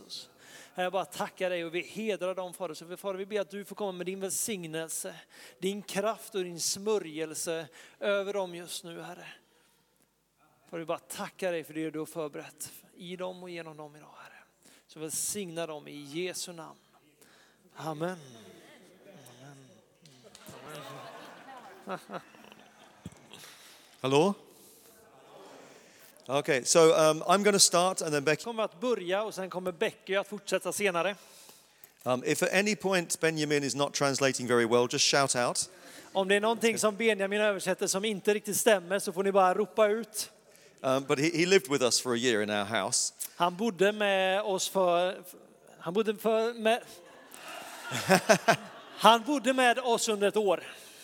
Jesus. Herre, Jag bara tackar dig och vi hedrar dem Fader. Så Fader, vi ber att du får komma med din välsignelse, din kraft och din smörjelse över dem just nu Herre. Fader, vi bara tackar dig för det du har förberett i dem och genom dem idag Herre. Så välsigna dem i Jesu namn. Amen. Hello? Okay, so um, I'm going to start and then Becky. kommer att börja och sen kommer Becky att fortsätta senare. Um, if at any point Benjamin is not translating very well, just shout out. Om det är någonting som Benjamin översätter som inte riktigt stämmer så får ni bara ropa ut. Um, but he, he lived with us for a year in our house. Han bodde med oss för... Han bodde för... Med, han bodde med oss under ett år,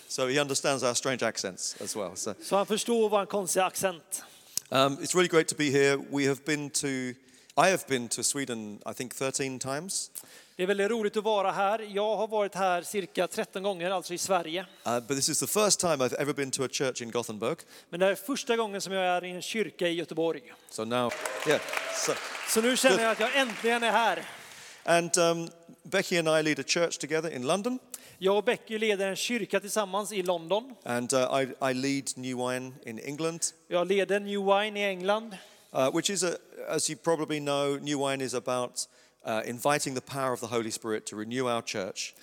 So he understands our strange accents as well. So så han förstår vår konstiga accent. Um, it's really great to be here. We have been to, I have been to Sweden, I think 13 times. Det är väldigt roligt att vara här. Jag har varit här cirka 13 gånger, alltså i Sverige. Uh, but this is the first time I've ever been to a church in Gothenburg. Men det här är första gången som jag är i en kyrka i Göteborg. So now, yeah. So, Så nu känner jag att jag äntligen är här. And um, Becky and I lead a church together in London. Jag och Becky leder en kyrka tillsammans i London. And uh, I, I lead New Wine in England, Jag leder New Wine i England. uh, which is, a, as you probably know, New Wine is about uh, inviting the power of the Holy Spirit to renew our church.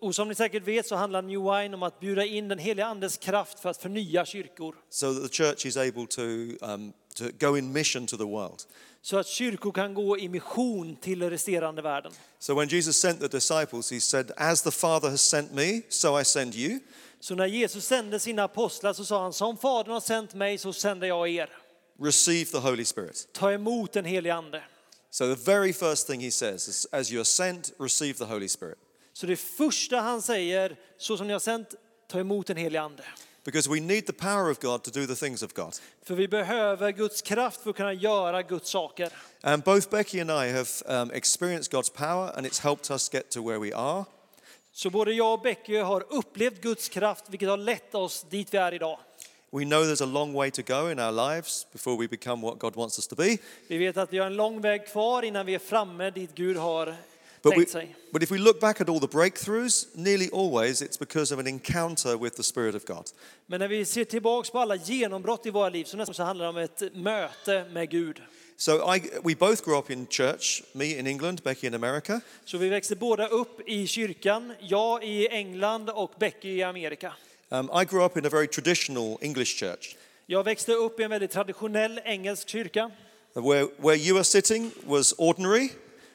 Och som ni säkert vet så handlar New Wine om att bjuda in den heliga Andes kraft för att förnya kyrkor. so that the church is able to, um, to go in mission to the world. Så att kyrkor kan gå i mission till resterande världen. So when Jesus sent the disciples, he said, As the Father has sent me, so I send you. Så när Jesus sände sina apostlar så sa han, som Fadern har sänt mig så sänder jag er. Receive the Holy Spirit. Ta emot den helige Ande. So the very first thing he says is, As you are sent, receive the Holy Spirit. Så det första han säger, så som ni har sänt, ta emot den helige Ande. Because we need the power of God to do the things of God. För vi behöver Guds kraft för att kunna göra Guds saker. And both Becky and I have um, experienced God's power, and it's helped us get to where we are. Så både jag och Becky har upplevt Guds kraft, vilket har lett oss dit vi är idag. We know there's a long way to go in our lives before we become what God wants us to be. Vi vet att vi har en lång väg kvar innan vi är framme dit Gud har But, we, but if we look back at all the breakthroughs, nearly always it's because of an encounter with the Spirit of God. Men när vi ser tillbaks på alla genombrott i våra liv så nästan så handlar det om ett möte med Gud. So I, we both grew up in church, me in England, Becky in America. Så vi växte båda upp i kyrkan, jag i England och Becky i Amerika. Um, I grew up in a very traditional English church. Jag växte upp i en väldigt traditionell engelsk kyrka. Where, where you are sitting was ordinary,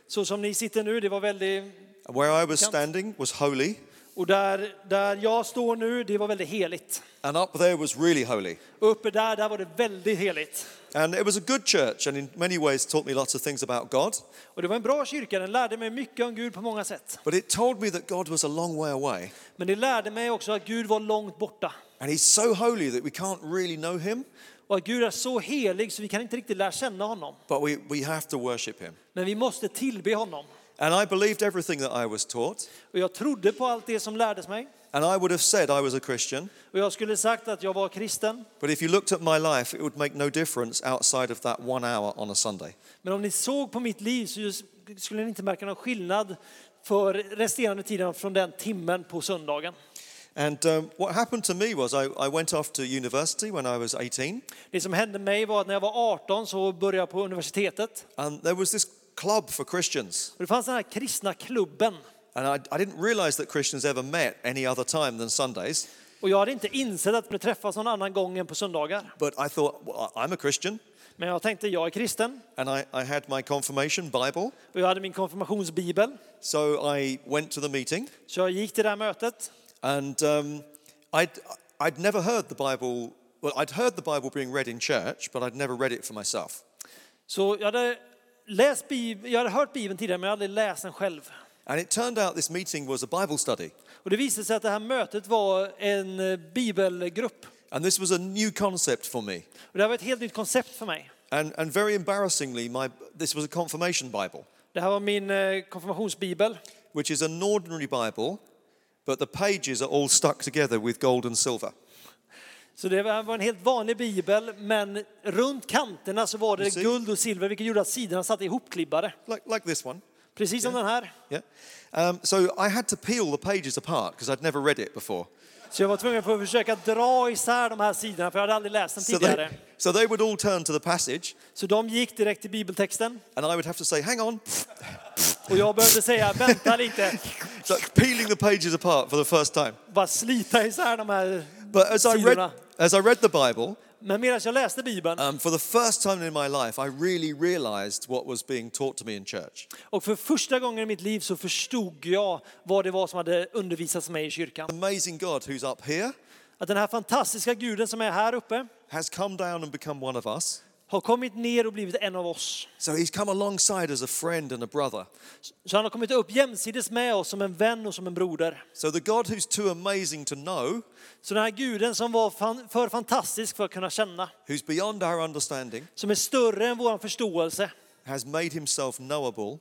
Så som ni sitter nu, det var väldigt... where I was standing was holy, Och där, där jag står nu, det var väldigt heligt. and up there was really holy. Uppe där, där var det väldigt heligt. And it was a good church, and in many ways taught me lots of things about God. Och det var en bra kyrka, den lärde mig mycket om Gud på många sätt. But it told me that God was a long way away. Men det lärde mig också att Gud var långt borta. And He's so holy that we can't really know Him, Och att Gud är så helig så vi kan inte riktigt lära känna honom. but we, we have to worship Him. Men vi måste tillbe honom. And I believed everything that I was taught. Och jag trodde på allt det som lärdes mig. And I would have said I was a Christian. Och jag skulle sagt att jag var kristen. But if you looked at my life, it would make no difference outside of that one hour on a Sunday. Men om ni såg på mitt liv så skulle ni inte märka någon skillnad för resterande tiden från den timmen på söndagen. And um, what happened to me was I, I went off to university when I was 18, Det som hände mig var att när jag var 18 så började jag på universitetet. and there was this club for Christians. Och det fanns den här kristna klubben. And I, I didn't realize that Christians ever met any other time than Sundays. Och jag hade inte insett att träffas någon annan gång än på söndagar. But I thought, well, I'm a Christian, Men jag tänkte, jag är kristen. and I, I had my confirmation Bible. Och jag hade min konfirmationsbibel. So I went to the meeting, Så jag gick till det här mötet. And um, I'd, I'd never heard the Bible. Well, I'd heard the Bible being read in church, but I'd never read it for myself. Så jag hade, läst Bib- jag hade hört Bibeln tidigare men jag hade aldrig läst den själv. And it turned out this meeting was a Bible study. Och det visade sig att det här mötet var en eh, bibelgrupp. And this was a new concept for me. Och det här var ett helt nytt koncept för mig. And, and very embarrassingly, my, this was a confirmation Bible, Det här var min eh, konfirmationsbibel. which is an ordinary Bible, but the pages are all stuck together with gold and silver. Så det var en helt vanlig bibel, men runt kanterna så var det guld och silver, vilket gjorde att sidorna satt ihopklibbade. like, like this one. Precis som den här. Yeah. Um, so I had to peel the pages apart because I'd never read it before. Så jag var tvungen att försöka dra isär de här sidorna, för jag hade aldrig läst den So tidigare. they, so they would all turn to the passage, Så de gick direkt till bibeltexten and I would have to say, hang on. och jag behövde säga vänta lite, So peeling the pages apart for the first time. bara slita isär de här But as I read, sidorna. as I read the Bible, Men medan jag läste Bibeln um, for the first time in my life, I really realized what was being taught to me in church. och för första gången i mitt liv så förstod jag vad det var som hade undervisats mig i kyrkan. Amazing God who's up here Att den här fantastiska guden som är här uppe has come down and become one of us. Har kommit ner och blivit en av oss. So he's come alongside as a friend and a brother. Så han har kommit upp jämsides med oss som en vän och som en broder. So the God who's too amazing to know, Så den här guden som var fan, för fantastisk för att kunna känna, who's beyond our understanding, som är större än vår förståelse, has made himself knowable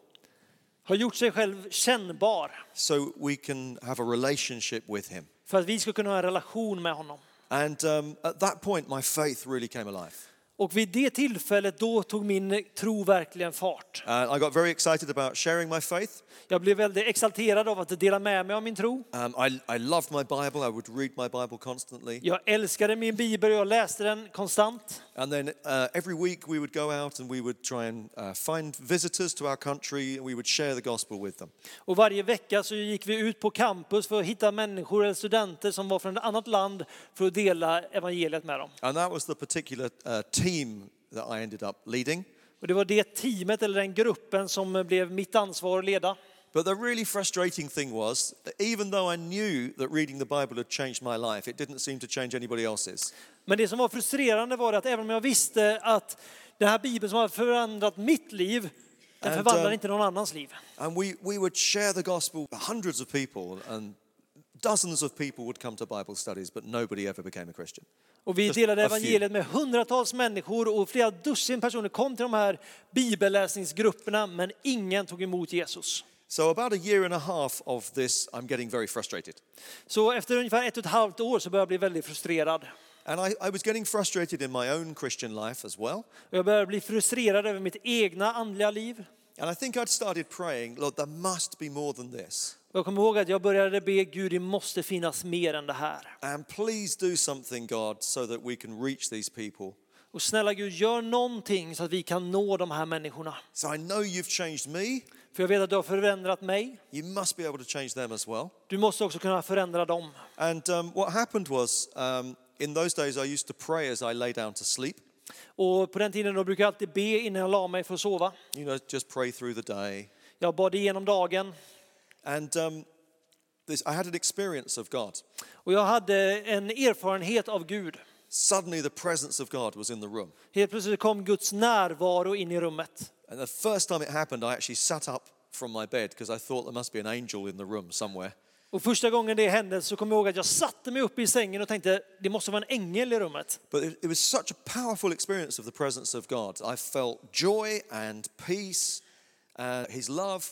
har gjort sig själv kännbar so we can have a relationship with him. för att vi ska kunna ha en relation med honom. And um, at that point, my faith really came alive. Och vid det tillfället då tog min tro verkligen fart. Uh, I got very excited about sharing my faith. Jag blev väldigt exalterad av att dela med mig av min tro. Um, I, I loved my Bible. I would read my Bible constantly. Jag älskade min bibel och jag läste den konstant. And then uh, every week we would go out and we would try and uh, find visitors to our country and we would share the gospel with them. Och varje vecka så gick vi ut på campus för att hitta människor eller studenter som var från ett annat land för att dela evangeliet med dem. And that was the particular uh, team that I ended up leading. Och det var det teamet eller den gruppen som blev mitt ansvar att leda. But the really frustrating thing was that even though I knew that reading the Bible had changed my life, it didn't seem to change anybody else's. Men det som var frustrerande var att även om jag visste att den här bibeln som har förändrat mitt liv, den And, förvandlar um, inte någon annans liv. And we, we would share the gospel, hundreds of people, and dozens of people would come to Bible studies, but nobody ever became a Christian. Och vi delade evangeliet med hundratals människor och flera dussin personer kom till de här bibelläsningsgrupperna men ingen tog emot Jesus. So, about a year and a half of this, I'm getting very frustrated. Så efter ungefär ett och ett halvt år så började jag bli väldigt frustrerad. And I, I was getting frustrated in my own Christian life as well. Och jag började bli frustrerad över mitt egna andliga liv. And I think I'd started praying, Lord, there must be more than this. Jag kommer ihåg att jag började be Gud, det måste finnas mer än det här. And please do something, God, so that we can reach these people. Och snälla Gud, gör någonting så att vi kan nå de här människorna. So I know you've changed me. För jag vet att du har förändrat mig. You must be able to change them as well. Du måste också kunna förändra dem. And um, what happened was, um, in those days, I used to pray as I lay down to sleep. Och på den tiden då brukade jag alltid be innan jag la mig för att sova. You know, just pray through the day. Jag bad igenom dagen And um, this, I had an experience of God. och jag hade en erfarenhet av Gud. Suddenly, the presence of God was in the room. Helt plötsligt kom Guds närvaro in i rummet. And the first time it happened, I actually sat up from my bed because I thought there must be an angel in the room somewhere. Och första gången det hände så kom jag ihåg att jag satte mig upp i sängen och tänkte det måste vara en ängel i rummet. But it, it was such a powerful experience of the presence of God. I felt joy and peace, uh, His love.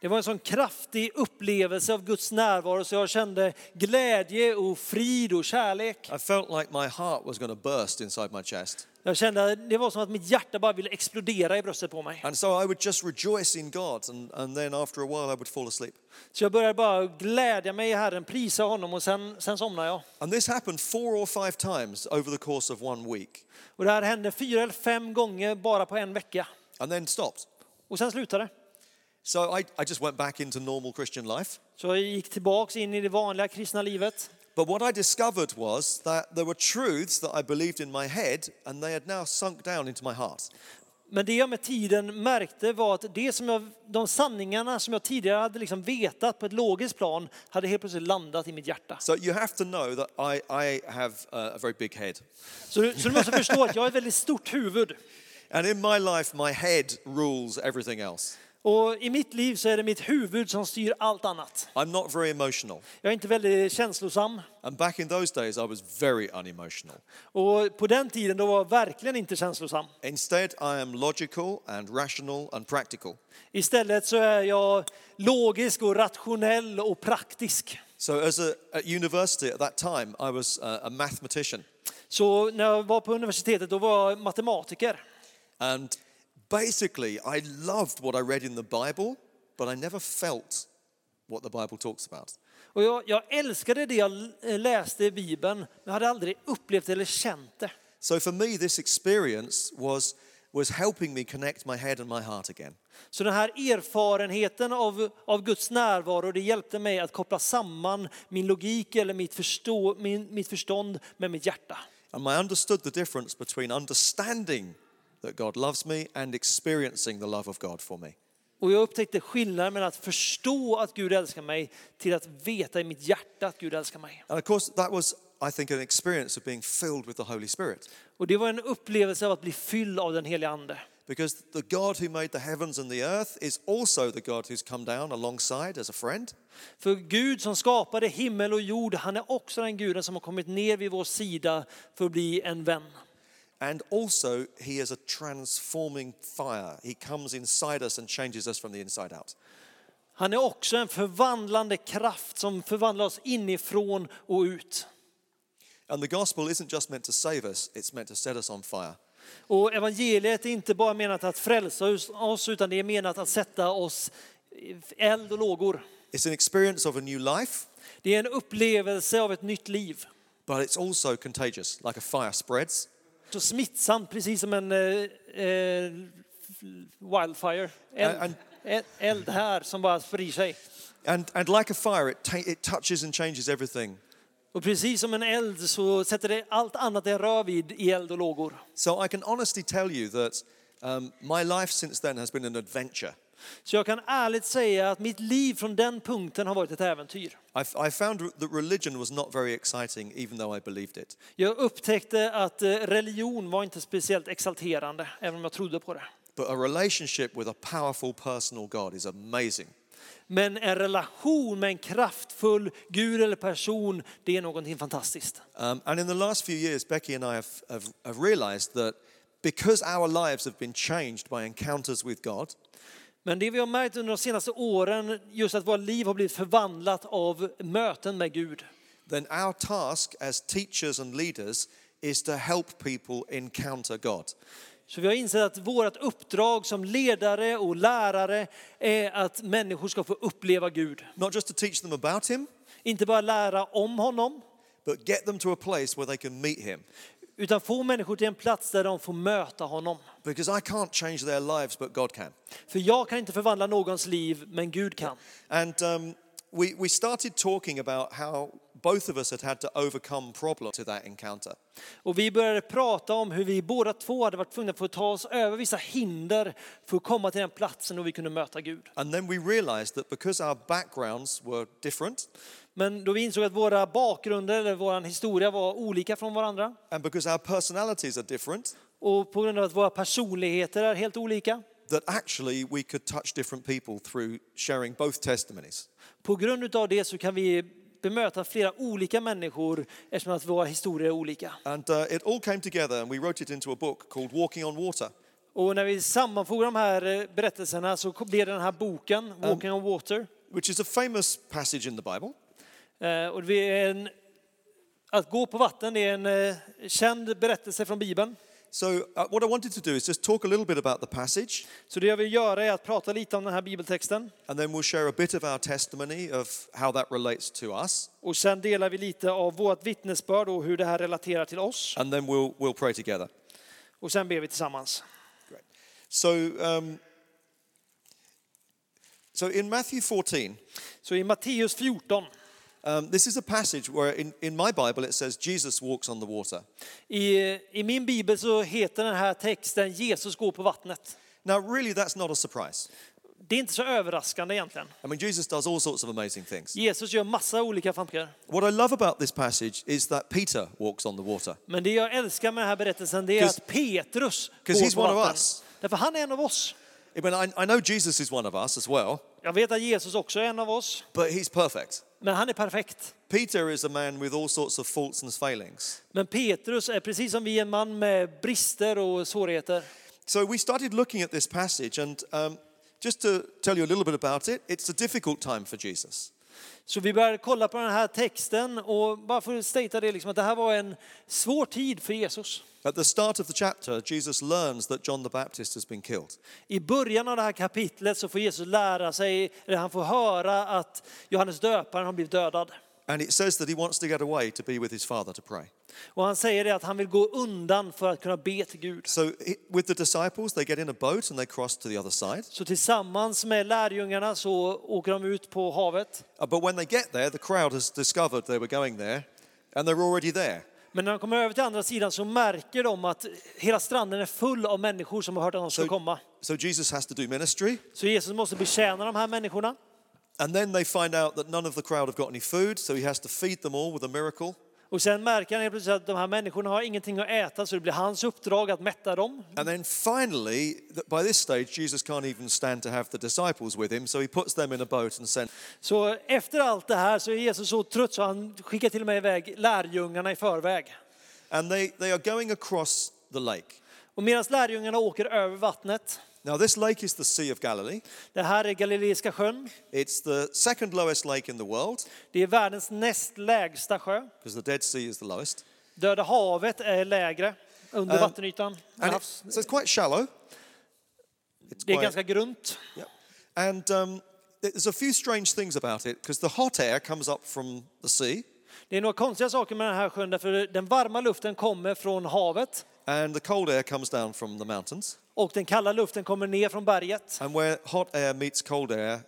Det var en sån kraftig upplevelse av Guds närvaro så jag kände glädje och frid och kärlek. I felt like my heart was going to burst inside my chest. Jag kände det var som att mitt hjärta bara ville explodera i bröstet på mig. And so I would just rejoice in God, and, and then after a while, I would fall asleep. Så jag började bara glädja mig i Herren, prisa honom och sen, sen somnade jag. And this happened four or five times over the course of one week, Och det här hände fyra eller fem gånger bara på en vecka. and then stopped. Och sen slutade det. So I, I just went back into normal Christian life. Så jag gick tillbaks in i det vanliga kristna livet. But what I discovered was that there were truths that I believed in my head, and they had now sunk down into my heart. Men det jag med tiden märkte var att det som jag, de sanningarna som jag tidigare hade liksom vetat på ett logiskt plan hade helt plötsligt landat i mitt hjärta. So you have to know that I, I have a, a very big head. Så du, så du måste förstå att jag har ett väldigt stort huvud. And in my life, my head rules everything else. Och i mitt liv så är det mitt huvud som styr allt annat. I'm not very emotional. Jag är inte väldigt känslosam. And back in those days, I was very unemotional. Och på den tiden då var jag verkligen inte känslosam. Instead, I am logical and rational and practical. Istället så är jag logisk och rationell och praktisk. So, as a, at university at that time, I was uh, a mathematician. Så när jag var på universitetet då var jag matematiker. And basically, I loved what I read in the Bible, but I never felt what the Bible talks about. Och jag, jag älskade det jag läste i Bibeln, men jag hade aldrig upplevt eller känt det. So, for me, this experience was, was helping me connect my head and my heart again. Så den här erfarenheten av, av Guds närvaro, det hjälpte mig att koppla samman min logik eller mitt, förstå, min, mitt förstånd med mitt hjärta. And I understood the difference between understanding that God loves me and experiencing the love of God for me. Och jag upptäckte skillnaden mellan att förstå att Gud älskar mig till att veta i mitt hjärta att Gud älskar mig. And of course, that was, I think, an experience of being filled with the Holy Spirit. Och det var en upplevelse av att bli fylld av den heliga Ande. Because the God who made the heavens and the earth is also the God who's come down alongside as a friend. För Gud som skapade himmel och jord, han är också den guden som har kommit ner vid vår sida för att bli en vän. And also, he is a transforming fire. He comes inside us and changes us from the inside out. Han är också en förvandlande kraft som förvandlar oss inifrån och ut. And the gospel isn't just meant to save us, it's meant to set us on fire. Och evangeliet är inte bara menat att frälsa oss utan det är menat att sätta oss i eld och lågor. It's an experience of a new life, Det är en upplevelse av ett nytt liv. but it's also contagious. Like a fire spreads, Så smittsamt, precis som en eh, eh, wildfire. Eld, And- eld, eld här som bara sprider sig. and, and like a fire, it, it touches and changes everything. Och precis som en eld så sätter det allt annat det rör vid i eld och lågor. So I can honestly tell you that um, my life since then has been an adventure. Så jag kan ärligt säga att mitt liv från den punkten har varit ett äventyr. I, I found that religion was not very exciting, even though I believed it. Jag upptäckte att eh, religion var inte speciellt exalterande, även om jag trodde på det. But a relationship with a powerful personal God is amazing. Men en relation med en kraftfull Gud eller person, det är någonting fantastiskt. Um, and in the last few years, Becky and I have, have, have realized that because our lives have been changed by encounters with God, Men det vi har märkt under de senaste åren, just att våra liv har blivit förvandlat av möten med Gud. then our task as teachers and leaders is to help people encounter God. Så vi har insett att vårt uppdrag som ledare och lärare är att människor ska få uppleva Gud. Not just to teach them about Him, Inte bara lära om honom, but get them to a place where they can meet Him. Utan få människor till en plats där de får möta honom. Because I can't change their lives, but God can. För jag kan inte förvandla någons liv, men Gud kan. And um, we, we started talking about how both of us had had to overcome problems to that encounter. Och vi började prata om hur vi båda två hade varit tvungna att få ta oss över vissa hinder för att komma till den platsen då vi kunde möta Gud. And then we realized that because our backgrounds were different, Men då vi insåg att våra bakgrunder eller vår historia var olika från varandra and because our personalities are different, och på grund av att våra personligheter är helt olika. that actually we could touch different people through sharing both testimonies. På grund av det så kan vi bemöta flera olika människor eftersom att våra historier är olika. And uh, it all came together, and we wrote it into a book called Walking on Water. Och när vi sammanfogar de här eh, berättelserna så blev den här boken, Walking on Water. which is a famous passage in the Bible. Eh, Och det är en, att gå på vatten är en eh, känd berättelse från Bibeln. So, uh, what I wanted to do is just talk a little bit about the passage, Så det jag vill göra är att prata lite om den här bibeltexten and then we'll share a bit of our testimony of how that relates to us, och sen delar vi lite av vårt vittnesbörd och hur det här relaterar till oss. and then we'll, we'll pray together. Och sen ber vi tillsammans. Great. So, um, so in Matthew 14, Så i Matteus 14, um, this is a passage where in, in my Bible it says Jesus walks on the water. i, i min bibel så heter den här texten Jesus går på vattnet. Now, really, that's not a surprise. Det är inte så överraskande egentligen. I mean, Jesus does all sorts of amazing things. Jesus gör massa olika framgångar. What I love about this passage is that Peter walks on the water. Men det jag älskar med den här berättelsen det är att Petrus går på vatten. Därför han är en av oss. I mean, I, I know Jesus is one of us as well, Jag vet att Jesus också är en av oss, but he's perfect. Men han är perfekt. Peter is a man with all sorts of faults and failings. Men Petrus är precis som vi en man med brister och svårigheter. So we started looking at this passage, and um, just to tell you a little bit about it, it's a difficult time for Jesus. Så vi började kolla på den här texten och bara för att statea det liksom att det här var en svår tid för Jesus. At the start of the chapter, Jesus learns that John the Baptist has been killed. I början av det här kapitlet så får Jesus lära sig, eller han får höra att Johannes döparen har blivit dödad. And it says that he wants to get away to be with his father to pray. Och han säger det att han vill gå undan för att kunna be till Gud. So, with the disciples, they get in a boat and they cross to the other side. Så tillsammans med lärjungarna så åker de ut på havet. Uh, But when they get there, the crowd has discovered they were going there and they're already there. Men när de kommer över till andra sidan så märker de att hela stranden är full av människor som har hört att de ska So, komma. so Jesus has to do ministry. Så Jesus måste betjäna de här människorna. And then they find out that none of the crowd have got any food, so he has to feed them all with a miracle. Och sen märker han helt plötsligt att de här människorna har ingenting att äta så det blir hans uppdrag att mätta dem. And then finally, by this stage, Jesus can't even stand to have the disciples with him, so he puts them in a boat and sends. Så efter allt det här så är Jesus så trött så han skickar till och med iväg lärjungarna i förväg. And they, they are going across the lake. Och medan lärjungarna åker över vattnet, Now, this lake is the Sea of Galilee. det här är Galileiska sjön, It's the second lowest lake in the world, det är världens näst lägsta sjö. because the Dead Sea is the lowest. Döda havet är lägre under Um, vattenytan. Havs- it, so it's quite shallow. It's Det är quite- ganska grunt. Yeah. And um, there's a few strange things about it because the hot air comes up from the sea Det är några konstiga saker med den här sjön därför den varma luften kommer från havet and the cold air comes down from the mountains. och den kalla luften kommer ner från berget. And where hot air meets cold air,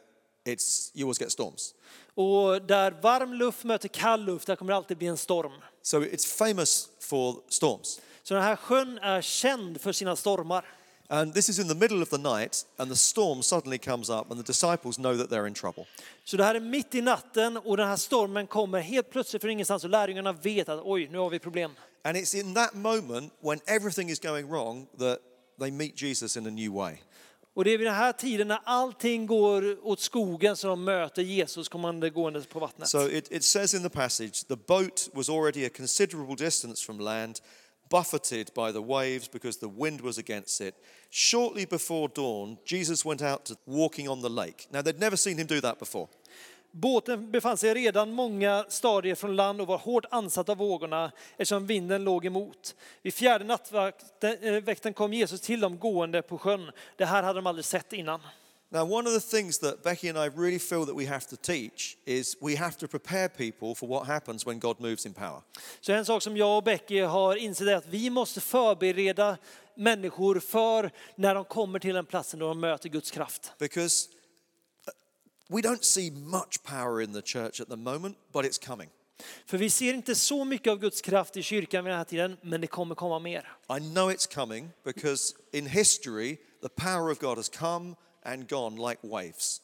it's, you always get storms. Och där varm luft möter kall luft, där kommer det alltid bli en storm. So it's famous for storms. Så den här sjön är känd för sina stormar. And this is in the middle of the night, and the storm suddenly comes up, and the disciples know that they're in trouble. Så det här är mitt i natten och den här stormen kommer helt plötsligt från ingenstans och lärjungarna vet att oj, nu har vi problem. And it's in that moment when everything is going wrong that they meet Jesus in a new way. Och det är vid den här tiden när allting går åt skogen som de möter Jesus kommande gående på vattnet. So it, it says in the passage the boat was already a considerable distance from land, buffeted by the waves because the wind was against it. Shortly before dawn, Jesus went out to walking on the lake. Now, they'd never seen him do that before. Båten befann sig redan många stadier från land och var hårt ansatt av vågorna eftersom vinden låg emot. Vid fjärde nattväkten kom Jesus till dem gående på sjön. Det här hade de aldrig sett innan. Now, one of the things that Becky and I really feel that we have to teach is we have to prepare people for what happens when God moves in power. Så en sak som jag och Becky har insett är att vi måste förbereda människor för när de kommer till den platsen då de möter Guds kraft. Because we don't see much power in the church at the moment, but it's coming. För vi ser inte så mycket av Guds kraft i kyrkan vid den här tiden, men det kommer komma mer. I know it's coming because in history, the power of God has come and gone like waves.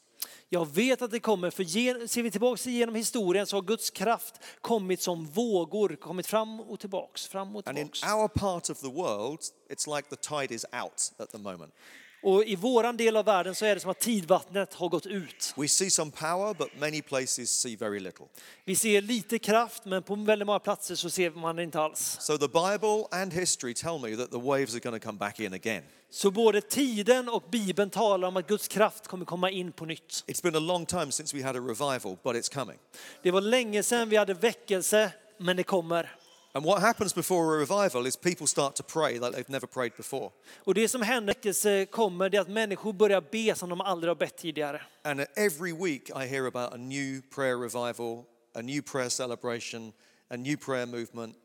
Jag vet att det kommer, för ser vi tillbaka genom historien så har Guds kraft kommit som vågor, kommit fram och tillbaks, fram och And in tillbaks. our part of the world, it's like the tide is out at the moment. Och i våran del av världen så är det som att tidvattnet har gått ut. We see some power, but many places see very little. Vi ser lite kraft, men på väldigt många platser så ser man det inte alls. So the Bible and history tell me that the waves are going to come back in again. Så både tiden och Bibeln talar om att Guds kraft kommer komma in på nytt. It's been a long time since we had a revival, but it's coming. Det var länge sedan vi hade väckelse, men det kommer. And what happens before a revival is people start to pray like they've never prayed before. Och det som händer kommer, det att människor börjar be som de aldrig har bett tidigare. And every week I hear about a new prayer revival, a new prayer celebration, a new prayer movement.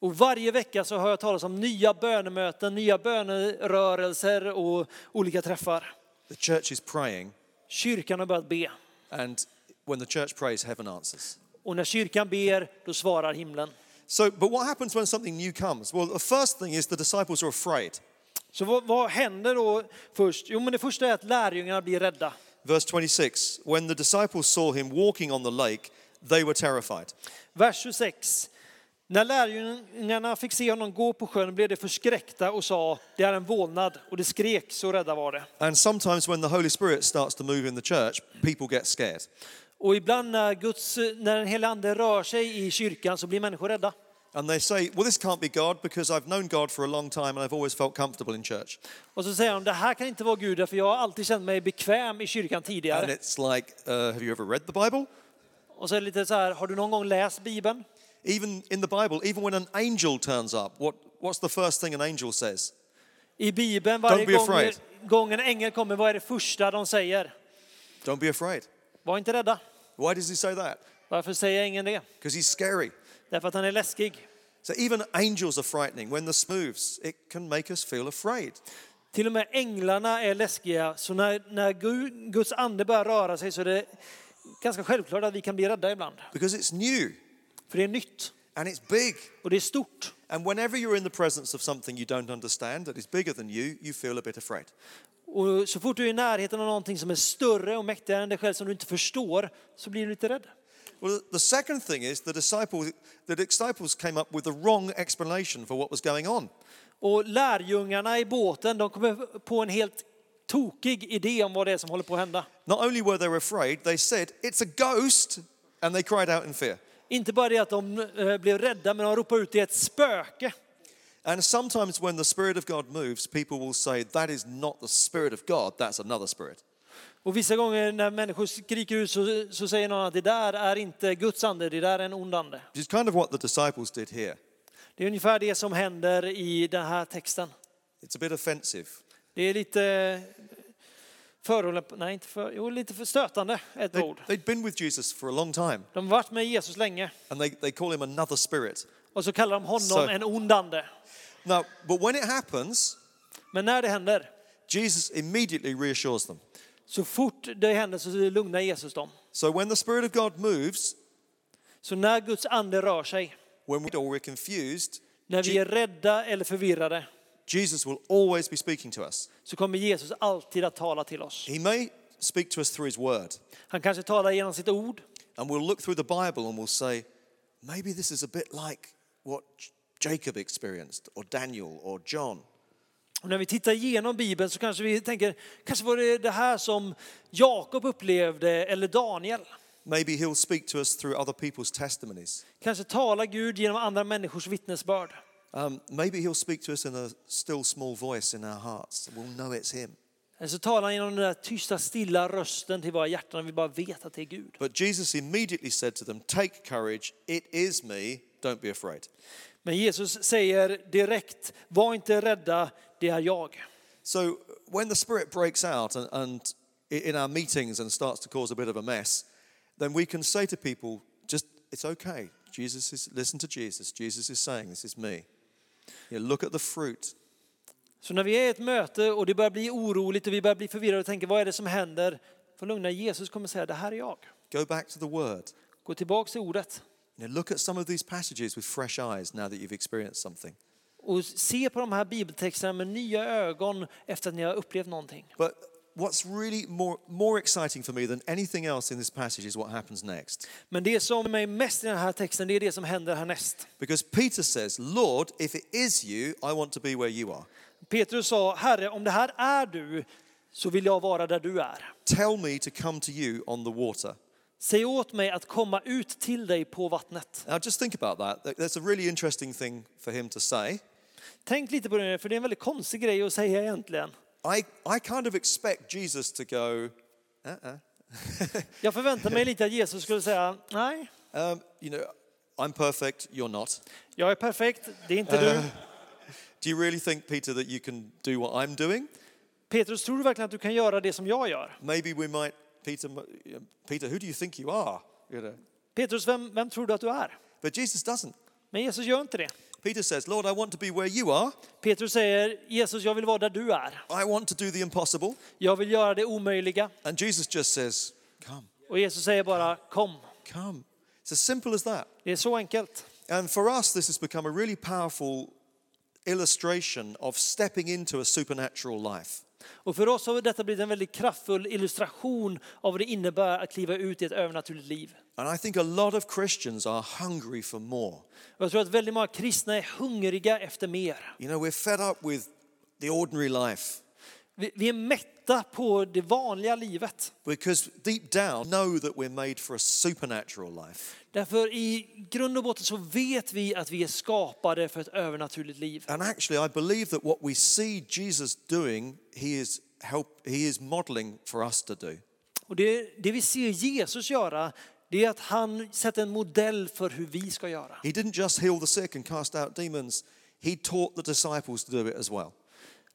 Och varje vecka så hör jag talas om nya bönemöten, nya bönerörelser och olika träffar. The church is praying, Kyrkan har börjat be. and when the church prays, heaven answers. Och när kyrkan ber, då svarar himlen. So, but what happens when something new comes? Well, the first thing is the disciples are afraid. Så vad, vad händer då först? Jo, men det första är att lärjungarna blir rädda. Verse 26 When the disciples saw him walking on the lake, they were terrified. Vers 26. När lärjungarna fick se honom gå på sjön blev de förskräckta och sa, det är en vålnad. Och det skrek, så rädda var det. And sometimes when the Holy Spirit starts to move in the church, people get scared. Och ibland när, Guds, när den heliga ande rör sig i kyrkan så blir människor rädda. And they say, Well, this can't be God because I've known God for a long time and I've always felt comfortable in church. Och så säger de, det här kan inte vara Gud, för jag har alltid känt mig bekväm i kyrkan And tidigare. it's like, uh, Have you ever read the Bible? Och så är det lite så här, har du någon gång läst Bibeln? Even in the Bible, even when an angel turns up, what, what's the first thing an angel says? I Bibeln, varje be gång, afraid. gång en ängel kommer, vad är det första de säger? Don't be afraid. Var inte rädda. Why does he say that? Varför säger ängeln det? Because he's scary. Därför att han är läskig. So even angels are frightening. When this moves, it can make us feel afraid. Till och med änglarna är läskiga, så när, när Gu- Guds ande börjar röra sig så är det ganska självklart att vi kan bli rädda ibland. Because it's new För det är nytt and it's big. och det är stort. And whenever you're in the presence of something you don't understand that is bigger than you, you feel a bit afraid. Och så fort du är i närheten av någonting som är större och mäktigare än dig själv som du inte förstår så blir du lite rädd. Well, the second thing is the disciples, the disciples came up with the wrong explanation for what was going on. Och lärjungarna i båten de kommer på en helt tokig idé om vad det är som håller på att hända. Not only were they afraid, they said, It's a ghost, and they cried out in fear. Inte bara det att de eh, blev rädda, men de ropade ut det är ett spöke. And sometimes when the Spirit of God moves, people will say, That is not the Spirit of God, that's another spirit. Och vissa gånger när människor skriker ut så, så säger någon att det där är inte Guds ande, det där är en ond ande. Which is kind of what the disciples did here. Det är ungefär det som händer i den här texten. It's a bit offensive. Det är lite förolämp- nej inte för, jo lite för stötande, ett They, ord. they'd been with Jesus for a long time, De har varit med Jesus länge and they, they call him another spirit. Och så kallar de honom Så- en ond ande. Now, but when it happens, Men när det händer, Jesus immediately reassures them. så fort det händer så lugnar Jesus dem. So when the Spirit of God moves, Så när Guds ande rör sig, when we, or we're confused, när vi är rädda eller förvirrade, Jesus will always be speaking to us. så kommer Jesus alltid att tala till oss. He may speak to us through his word, Han kanske talar genom sitt ord, and we'll look through the Bible and we'll say, maybe this is a bit like what Jacob experienced, or Daniel, or John. Och när vi tittar igenom Bibeln så kanske vi tänker, kanske var det det här som Jakob upplevde eller Daniel. Maybe he'll speak to us through other people's testimonies. Kanske talar Gud genom andra människors vittnesbörd. Um, maybe he'll speak to us in a still small voice in our hearts. We'll know it's him. Eller så talar han genom den där tysta, stilla rösten till våra hjärtan och vi bara vet att det är Gud. But Jesus immediately said to them, Take courage, it is me, don't be afraid. Men Jesus säger direkt, var inte rädda, det är jag. So when the Spirit breaks out and, and in our meetings and starts to cause a bit of a mess, then we can say to people, just, it's okay. Jesus is, listen to Jesus. Jesus is saying, this is me. You know, look at the fruit. Så när vi är i ett möte och det börjar bli oroligt och vi börjar bli förvirrade och tänker, vad är det som händer? För lugna, Jesus kommer säga, det här är jag. Go back to the Word. Gå tillbaka till ordet You know, look at some of these passages with fresh eyes now that you've experienced something. och se på de här bibeltexterna med nya ögon efter att ni har upplevt någonting. But what's really more, more exciting for me than anything else in this passage is what happens next. Men det som är mest i den här texten, det är det som händer härnäst. Because Peter says, Lord, if it is you, I want to be where you are. Petrus sa, Herre, om det här är du, så vill jag vara där du är. Tell me to come to you on the water. Säg åt mig att komma ut till dig på vattnet. Now, just think about that. That's a really interesting thing for him to say. Tänk lite på det, för det är en väldigt konstig grej att säga egentligen. I, I kind of expect Jesus to go, uh-uh. Jag förväntar mig lite att Jesus skulle säga, nej, um, you know, I'm perfect, you're not. jag är perfekt, det är inte du. Do you really think, Peter, that you can do what I'm doing? Petrus, tror du verkligen att du kan göra det som jag gör? Maybe we might, Peter, Peter, who do you think you are? Petrus, vem, vem tror du att du är? But Jesus doesn't. Men Jesus gör inte det. Peter says, Lord, I want to be where you are. Petrus säger, Jesus, jag vill vara där du är. I want to do the impossible. Jag vill göra det omöjliga. And Jesus just says, Come, Och Jesus säger bara, kom. come. It's as simple as that. Det är så enkelt. And for us, this has become a really powerful illustration of stepping into a supernatural life. Och för oss har detta blivit en väldigt kraftfull illustration av vad det innebär att kliva ut i ett övernaturligt liv. And I think a lot of Christians are hungry for more. Och jag tror att väldigt många kristna är hungriga efter mer. You know, we're fed up with the ordinary life Vi, vi är mätta på det vanliga livet. because deep down know that we're made for a supernatural life. Därför i grund och botten så vet vi att vi är skapade för ett övernaturligt liv. And actually, I believe that what we see Jesus doing, he is help, he is modeling for us to do. Och det, det vi ser Jesus göra, det är att han sätter en modell för hur vi ska göra. He didn't just heal the sick and cast out demons, he taught the disciples to do it as well.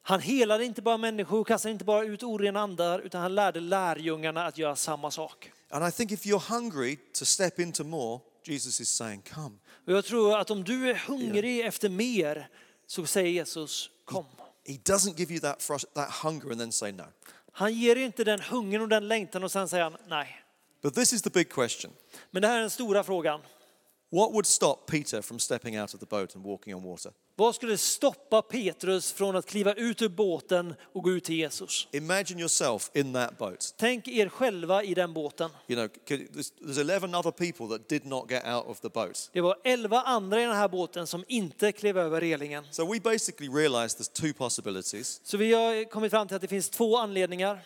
Han helade inte bara människor, kastade inte bara ut orena andar, utan han lärde lärjungarna att göra samma sak. And I think if you're hungry to step into more, Jesus is saying, Come. Och jag tror att om du är hungrig efter mer så säger Jesus kom. He doesn't give you that, that hunger and then say no. Han ger inte den hungern och den längtan och sen säger han nej. But this is the big question Men det här är den stora frågan. What would stop Peter from stepping out of the boat and walking on water? Vad skulle stoppa Petrus från att kliva ut ur båten och gå ut till Jesus? Imagine yourself in that boat. Tänk er själva i den båten. You know, there's there's 11 other people that did not get out of the boat. Det var elva andra i den här båten som inte klev över relingen. So we basically realized there's two possibilities Så vi har kommit fram till att det finns två anledningar.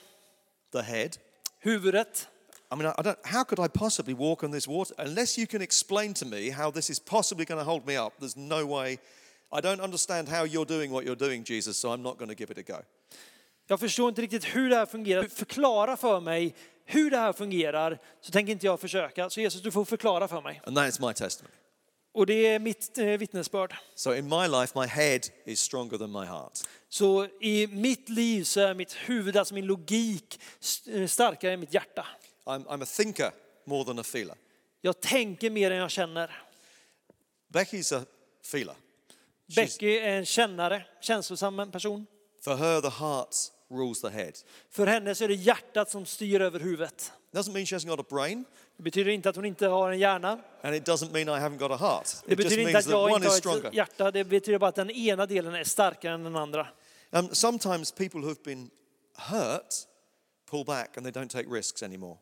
the head. Huvudet. I mean, I don't, how could I possibly walk on this water? Unless you can explain to me how this is possibly going to hold me up, there's no way. I don't understand how you're doing what you're doing, Jesus, so I'm not going to give it a go. Jag förstår inte riktigt hur det här fungerar. Förklara för mig hur det här fungerar så tänker inte jag försöka. Så Jesus, du får förklara för mig. And that is my testimony. Och det är mitt eh, vittnesbörd. So in my life, my head is stronger than my heart. Så i mitt liv så är mitt huvud, alltså min logik, eh, starkare än mitt hjärta. I'm, I'm a thinker more than a feeler. Jag tänker mer än jag känner. Becky's a feeler. She's, Becky är en kännare, känslosam person. for her, the heart rules the head. För henne så är det hjärtat som styr över huvudet. Doesn't mean she hasn't got a brain, Det betyder inte att hon inte har en hjärna. and it doesn't mean I haven't got a heart. Det It betyder inte att jag inte har ett hjärta. Det betyder bara att den ena delen är starkare än den andra. Um, sometimes people who've been hurt pull back and they don't take risks anymore.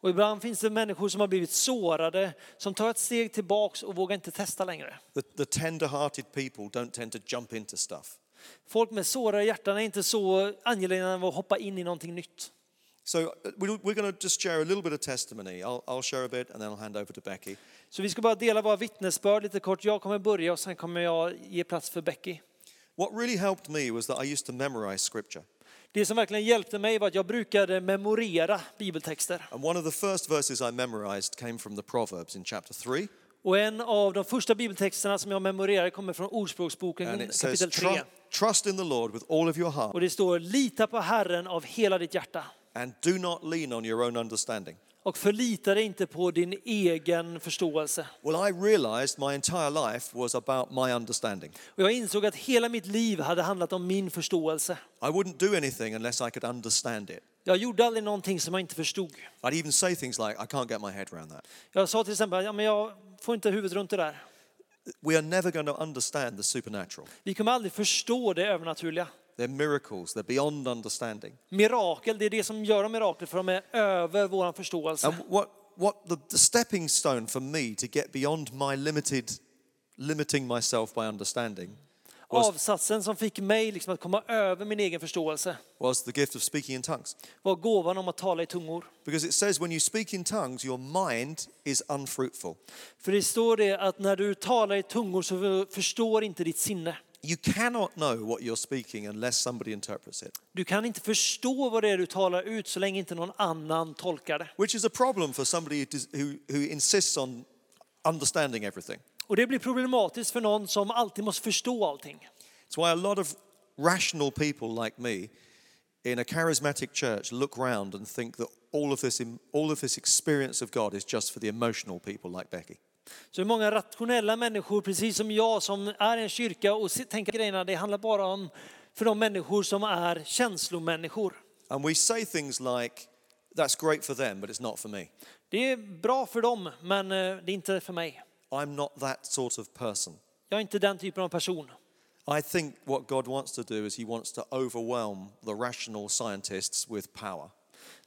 Och ibland finns det människor som har blivit sårade, som tar ett steg tillbaks och vågar inte testa längre. The, the tender-hearted people don't tend to jump into stuff. Folk med sårade hjärtan är inte så angelägna om att hoppa in i någonting nytt. So uh, we're, we're going to just share a little bit of testimony. I'll, I'll share a bit and then I'll hand over to Becky. Så vi ska bara dela våra vittnesbörd lite kort. Jag kommer börja och sen kommer jag ge plats för Becky. What really helped me was that I used to memorize scripture. Det som verkligen hjälpte mig var att jag brukade memorera bibeltexter. And one of the first verses I memorized came from the Proverbs in chapter 3. Och en av de första bibeltexterna som jag memorerade kommer från Ordspråksboken kapitel 3. "Tru- Trust in the Lord with all of your heart Och det står lita på Herren av hela ditt hjärta and do not lean on your own understanding. Och förlita dig inte på din egen förståelse. Well, I realized my entire life was about my understanding. Och jag insåg att hela mitt liv hade handlat om min förståelse. I wouldn't do anything unless I could understand it. Jag gjorde aldrig någonting som jag inte förstod. I'd even say things like, I can't get my head around that. Jag sa till exempel, ja, men jag får inte huvudet runt det där. We are never going to understand the supernatural. Vi kommer aldrig förstå det övernaturliga. They're miracles, they're beyond understanding. Mirakel, det är det som gör dem mirakel för de är över vår förståelse. And what, what the, the stepping stone for me to get beyond my limited, limiting myself by understanding was, Avsatsen som fick mig liksom att komma över min egen förståelse was the gift of speaking in tongues. var gåvan om att tala i tungor. Because it says when you speak in tongues, your mind is unfruitful. För det står det att när du talar i tungor så förstår inte ditt sinne. You cannot know what you're speaking unless somebody interprets it, Du kan inte förstå vad det är du talar ut så länge inte någon annan tolkar det. which is a problem for somebody who, who insists on understanding everything. Och det blir problematiskt för någon som alltid måste förstå allting. It's why a lot of rational people like me in a charismatic church look round and think that all of this, all of this experience of God is just for the emotional people like Becky. Så är många rationella människor, precis som jag, som är i en kyrka och tänker grejerna, det handlar bara om för de människor som är känslomänniskor. And we say things like, that's great for them, but it's not for me. Det är bra för dem, men eh, det är inte för mig. I'm not that sort of person. Jag är inte den typen av person. I think what God wants to do is he wants to overwhelm the rational scientists with power.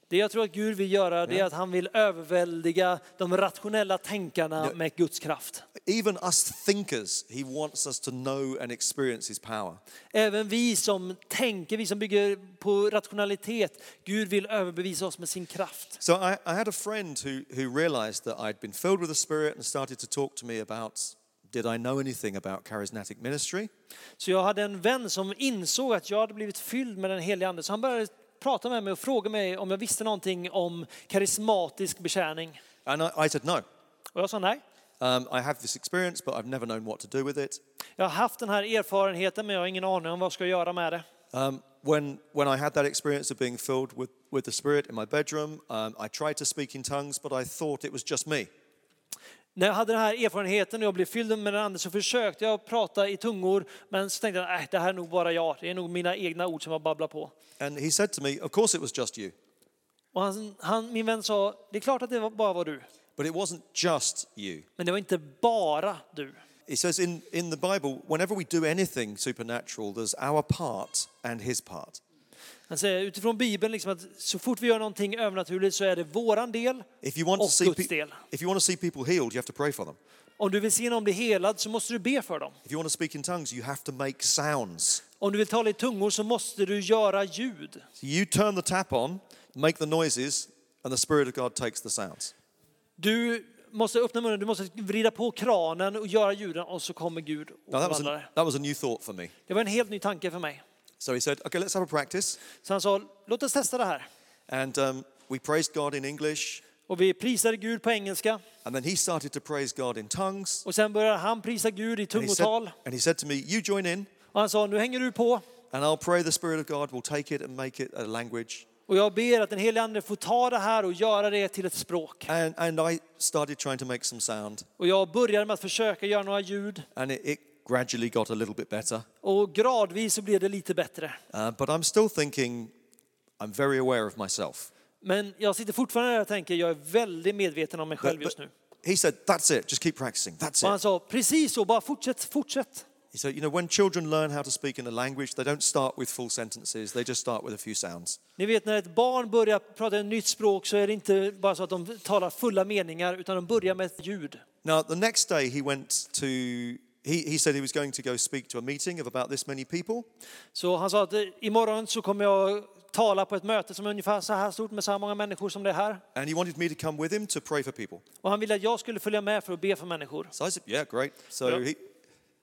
Det jag tror att Gud vill göra, det är att han vill överväldiga de rationella tänkarna med Guds kraft. Even us thinkers, he wants us to know and experience his power. Även vi som tänker, vi som bygger på rationalitet, Gud vill överbevisa oss med sin kraft. So I, I had a friend who, who realized that I'd been filled with the Spirit and started to talk to me about did I know anything about charismatic ministry? Så jag hade en vän som insåg att jag hade blivit fylld med den helige ande. Så han började prata med mig och fråga mig om jag visste någonting om karismatisk betjäning. And I, I said, No. Och jag sa nej. Um, I have this experience, but I've never known what to do with it. Jag har haft den här erfarenheten men jag har ingen aning om vad jag ska göra med det. Um, when, when I had that experience of being filled with, with the Spirit in my bedroom, um, I tried to speak in tongues, but I thought it was just me. När jag hade den här erfarenheten och jag blev fylld med den ande så försökte jag prata i tungor men så tänkte jag att det här är nog bara jag. Det är nog mina egna ord som jag babblar på. And he said to me, Of course it was just you. Och han, han, min vän sa, det är klart att det bara var du. But it wasn't just you. Men det var inte bara du. He says in, in the Bible, whenever we do anything supernatural, there's our part and his part. Han säger utifrån Bibeln liksom att så fort vi gör någonting övernaturligt så är det våran del If you want to och see, Guds del. if you want to see people healed, you have to pray for them. Om du vill se någon bli helad så måste du be för dem. If you want to speak in tongues, you have to make sounds. Om du vill tala i tungor så måste du göra ljud. So you turn the tap on, make the noises, and the Spirit of God takes the sounds. Du måste öppna munnen, du måste vrida på kranen och göra ljuden och så kommer Gud och Now, that was, förvandlar a, det. that was a new thought for me. Det var en helt ny tanke för mig. So he said, okay, let's have a practice. Så han sa, låt oss testa det här. And um, we praised God in English. Och vi prisade Gud på engelska. And then he started to praise God in tongues. Och sen började han prisa Gud i And he, said, tungotal. and he said to me, You join in, Och han sa, nu hänger du på. and I'll pray the Spirit of God will take it and make it a language. Och jag ber att den helige ande får ta det här och göra det till ett språk. And, and I started trying to make some sound. Och jag började med att försöka göra några ljud. And it, it gradually got a little bit better. Och gradvis så blev det lite bättre. Uh, but I'm still thinking, I'm very aware of myself. Men jag sitter fortfarande där och tänker, jag är väldigt medveten om mig själv just nu. he said, That's it, just keep practicing. That's Och han it. sa, precis så, bara fortsätt, fortsätt. He said, You know, when children learn how to speak in a language, they don't start with full sentences, they just start with a few sounds. Ni vet när ett barn börjar prata ett nytt språk så är det inte bara så att de talar fulla meningar utan de börjar med ett ljud. Now, the next day he went to, he, he said he was going to go speak to a meeting of about this many people. Så han sa att eh, imorgon så kommer jag tala på ett möte som är ungefär så här stort med så här många människor som det är här. And he wanted me to come with him to pray for people. Och han ville att jag skulle följa med för att be för människor. So I said, Yeah, great. So Yeah. he,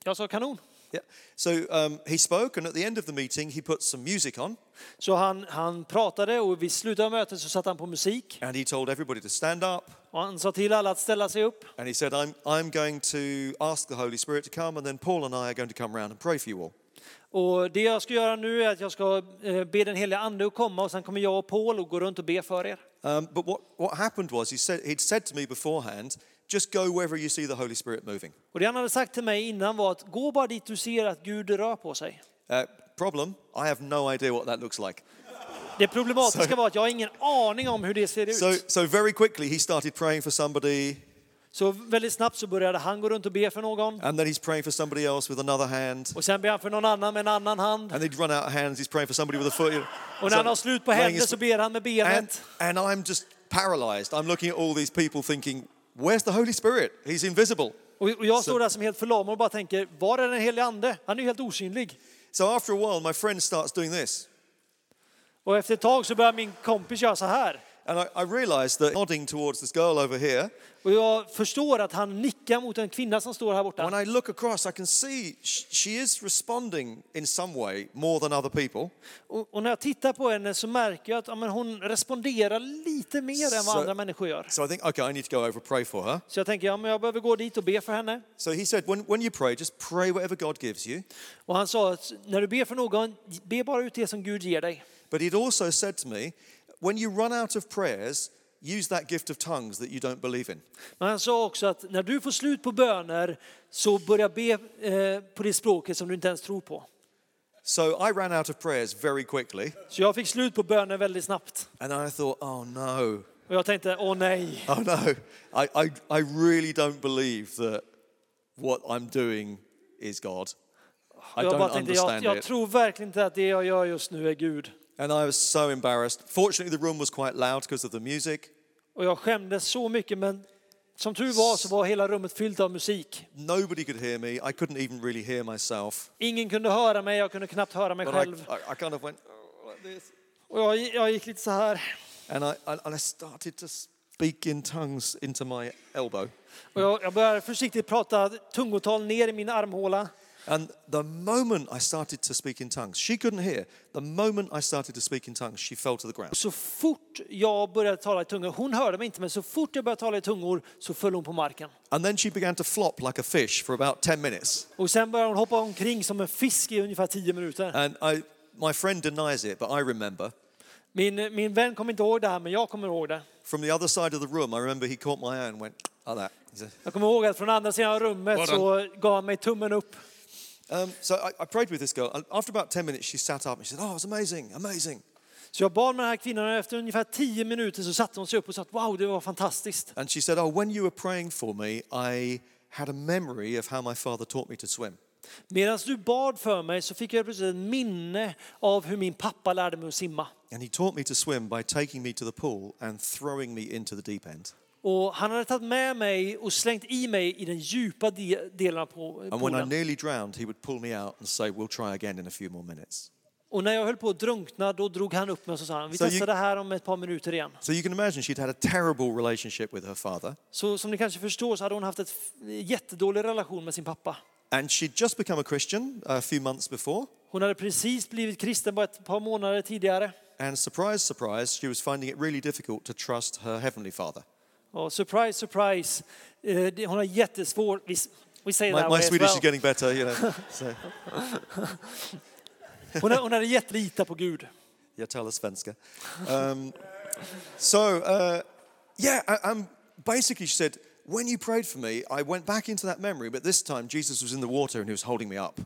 Jag sa kanon. Yeah. So um, he spoke, and at the end of the meeting, he put some music on, Så han, han pratade och vid slutet av mötet så satte han på musik. and he told everybody to stand up. Och han sa till alla att ställa sig upp. And he said, I'm, I'm going to ask the Holy Spirit to come, and then Paul and I are going to come around and pray for you all. Och det jag ska göra nu är att jag ska eh, be den heliga ande att komma och sen kommer jag och Paul och gå runt och be för er. Um, but what, what happened was, he said, he'd said to me beforehand, just go wherever you see the Holy Spirit moving. Och det han hade sagt till mig innan var att gå bara dit du ser att Gud rör på sig. Uh, problem, I have no idea what that looks like. Det problematiska Så- var att jag har ingen aning om hur det ser ut. So, so very quickly, he started praying for somebody, Så väldigt snabbt så började han gå runt och be för någon. and then he's praying for somebody else with another hand. Och sen ber han för någon annan med en annan hand. And they'd run out of hands, he's praying for somebody with a foot. Och när han har slut på händer his- så ber han med and, and I'm just paralyzed. I'm looking at all these people thinking, where's the Holy Spirit? He's invisible. Och jag står där som helt förlamad och bara tänker, var är den helige ande? Han är ju helt osynlig. So after a while, my friend starts doing this. Och efter ett tag så börjar min kompis göra så här. And I, I realized that nodding towards this girl over here, Och jag förstår att han nickar mot en kvinna som står här borta. when I look across, I can see sh- she is responding in some way more than other people. Och, och när jag tittar på henne så märker jag att ja, men hon responderar lite mer än vad Så- andra människor gör. So I think, okay, I need to go over and pray for her. Så jag tänker, ja men jag behöver gå dit och be för henne. So he said, when, when you pray, just pray whatever God gives you. Och han sa att när du ber för någon, be bara ut det som Gud ger dig. But he'd also said to me, when you run out of prayers, use that gift of tongues that you don't believe in. Men han sa också att när du får slut på böner så börja be eh, på det språket som du inte ens tror på. So I ran out of prayers very quickly, Så jag fick slut på böner väldigt snabbt. and I thought, oh no, Och jag tänkte, åh nej. oh no, I, I, I really don't believe that what I'm doing is God. I jag bara don't tänkte, jag, understand jag it. tror verkligen inte att det jag gör just nu är Gud. And I was so embarrassed. Fortunately, the room was quite loud because of the music. Och jag skämdes så mycket, men som tur var så var hela rummet fyllt av musik. Nobody could hear me. I couldn't even really hear myself. Ingen kunde höra mig, jag kunde knappt höra mig But I, själv. I, I kind of went "Oh, like this. Och jag, jag gick lite så här. And I, and I started to speak in tongues into my elbow. Och jag, jag började försiktigt prata tungotal ner i min armhåla. And the moment I started to speak in tongues, she couldn't hear. The moment I started to speak in tongues, she fell to the ground. Så fort jag började tala i tungor, hon hörde mig inte, men så fort jag började tala i tungor så föll hon på marken. And then she began to flop like a fish for about 10 minutes. Och sen började hon hoppa omkring som en fisk i ungefär tio minuter. And I, my friend denies it, but I remember. Min, min vän kommer inte ihåg det här, men jag kommer ihåg det. From the other side of the room, I remember he caught my hand and went like that. He said, Jag kommer ihåg att från andra sidan rummet Well så gav han mig tummen upp. Um, so I, I prayed with this girl. And after about 10 minutes, she sat up and she said, Oh, it was amazing, amazing. Så jag bad med den här kvinnan och efter ungefär tio minuter så satte hon sig upp och sa att wow, det var fantastiskt. And she said, Oh, when you were praying for me, I had a memory of how my father taught me to swim. Medan du bad för mig så fick jag plötsligt ett minne av hur min pappa lärde mig att simma. And he taught me to swim by taking me to the pool and throwing me into the deep end. Och han hade tagit med mig och slängt i mig i den djupa de- delen på- And when I nearly drowned, he would pull me out and say, We'll try again in a few more minutes. Och när jag höll på att drunkna då drog han upp mig och så sa han, vi Så testar you- det här om ett par minuter igen. So you can imagine she'd had a terrible relationship with her father. Så som ni kanske förstår så hade hon haft en jättedålig relation med sin pappa. And she'd just become a Christian a few months before. Hon hade precis blivit kristen bara ett par månader tidigare. And surprise, surprise, she was finding it really difficult to trust her heavenly father. Och surprise, surprise, eh, det- hon har jättesvårt, vi, we say My, that my way as Swedish is getting better, you know. So, Hon, hon hade jättelita på Gud. jag talar svenska. Um, so, uh, yeah, I, I'm basically, she said, when you prayed for me, I went back into that memory, but this time Jesus was in the water and he was holding me up.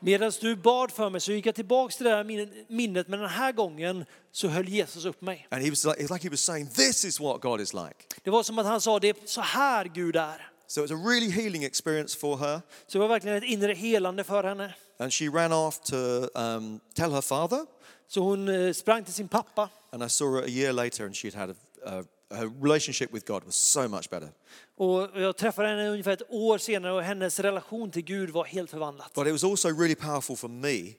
Medan du bad för mig så gick jag tillbaks till det där minnet, men den här gången så höll Jesus upp mig. And he was like, it's like he was saying, This is what God is like. Det var som att han sa, det är så här Gud är. So it was a really healing experience for her. Så det var verkligen ett inre helande för henne. And she ran off to um, tell her father. Så hon eh, sprang till sin pappa And I saw her a year later, and she'd had a, a, her relationship with God was so much better. och jag träffade henne ungefär ett år senare och hennes relation till Gud var helt förvandlat. But it was also really powerful for me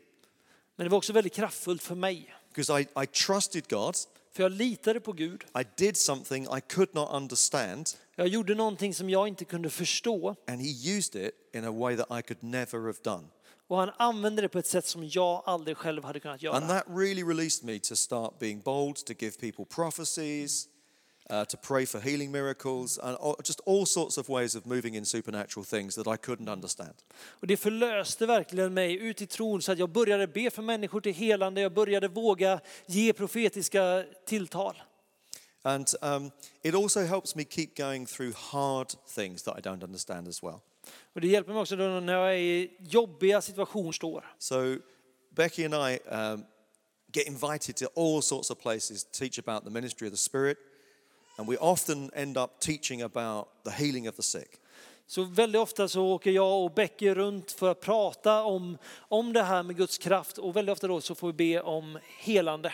Men det var också väldigt kraftfullt för mig. because I, I trusted God. För jag litade på Gud. I did something I could not understand, Jag gjorde någonting som jag inte kunde förstå and He used it in a way that I could never have done. och han använde det på ett sätt som jag aldrig själv hade kunnat And göra. that really released me to start being bold, to give people prophecies, uh, to pray for healing miracles, and all, just all sorts of ways of moving in supernatural things that I couldn't understand. Och det förlöste verkligen mig ut i tron så att jag började be för människor till helande. Jag började våga ge profetiska tilltal. And um, it also helps me keep going through hard things that I don't understand as well. Och det hjälper mig också då när jag är i jobbiga situationer. står. So Becky and I um, get invited to all sorts of places to teach about the ministry of the Spirit, and we often end up teaching about the healing of the sick. Så väldigt ofta så åker jag och Becky runt för att prata om, om det här med Guds kraft och väldigt ofta då så får vi be om helande.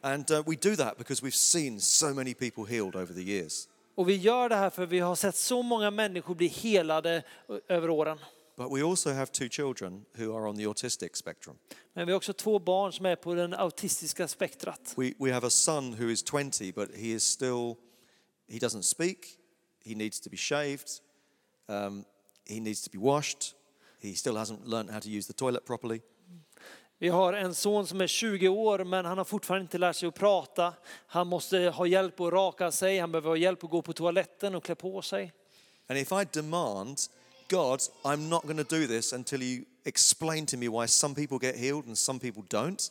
And uh, we do that because we've seen so many people healed over the years. Och vi gör det här för vi har sett så många människor bli helade över åren. But we also have two children who are on the autistic spectrum. Men vi har också två barn som är på den autistiska spektrat. We, we have a son who is 20, but he is still, he doesn't speak, he needs to be shaved, um, he needs to be washed, he still hasn't learned how to use the toilet properly. Vi har en son som är 20 år men han har fortfarande inte lärt sig att prata. Han måste ha hjälp att raka sig, han behöver ha hjälp att gå på toaletten och klä på sig. And if I demand, God, I'm not going to do this until you explain to me why some people get healed and some people don't,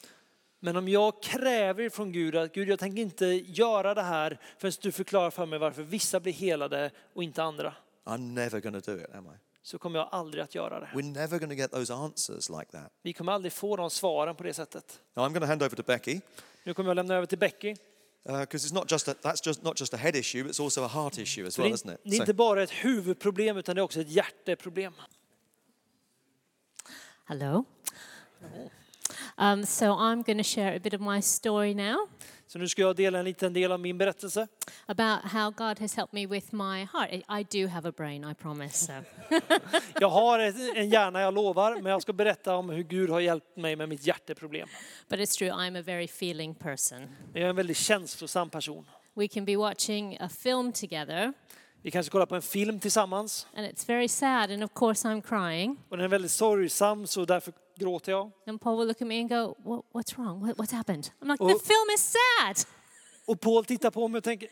Men om jag kräver från Gud att Gud jag tänker inte göra det här förrän du förklarar för mig varför vissa blir helade och inte andra. I'm never to do it, am I? Så kommer jag aldrig att göra det. We're never to get those answers like that. Vi kommer aldrig få de svaren på det sättet. Now I'm to hand over to Becky Nu kommer jag lämna över till Becky. because it's not just a, that's just not just a head issue, it's also a heart issue as well, det, isn't är, it? det är inte bara ett huvudproblem utan det är också ett hjärteproblem. Hello. Um, so I'm going to share a bit of my story now Så nu ska jag dela en liten del av min berättelse. about how God has helped me with my heart. I, do have a brain, I promise. So. Jag har en hjärna, jag lovar, men jag ska berätta om hur Gud har hjälpt mig med mitt hjärteproblem. But it's true, I'm a very feeling person. Jag är en väldigt känslosam person. We can be watching a film together, Vi kanske kollar på en film tillsammans and it's very sad, and of course I'm crying. och den är väldigt sorgsam så därför gråter jag. And Paul will look at me and go, what, What's wrong? What, what's happened? I'm like. The film is sad. Och Paul tittar på mig och tänker,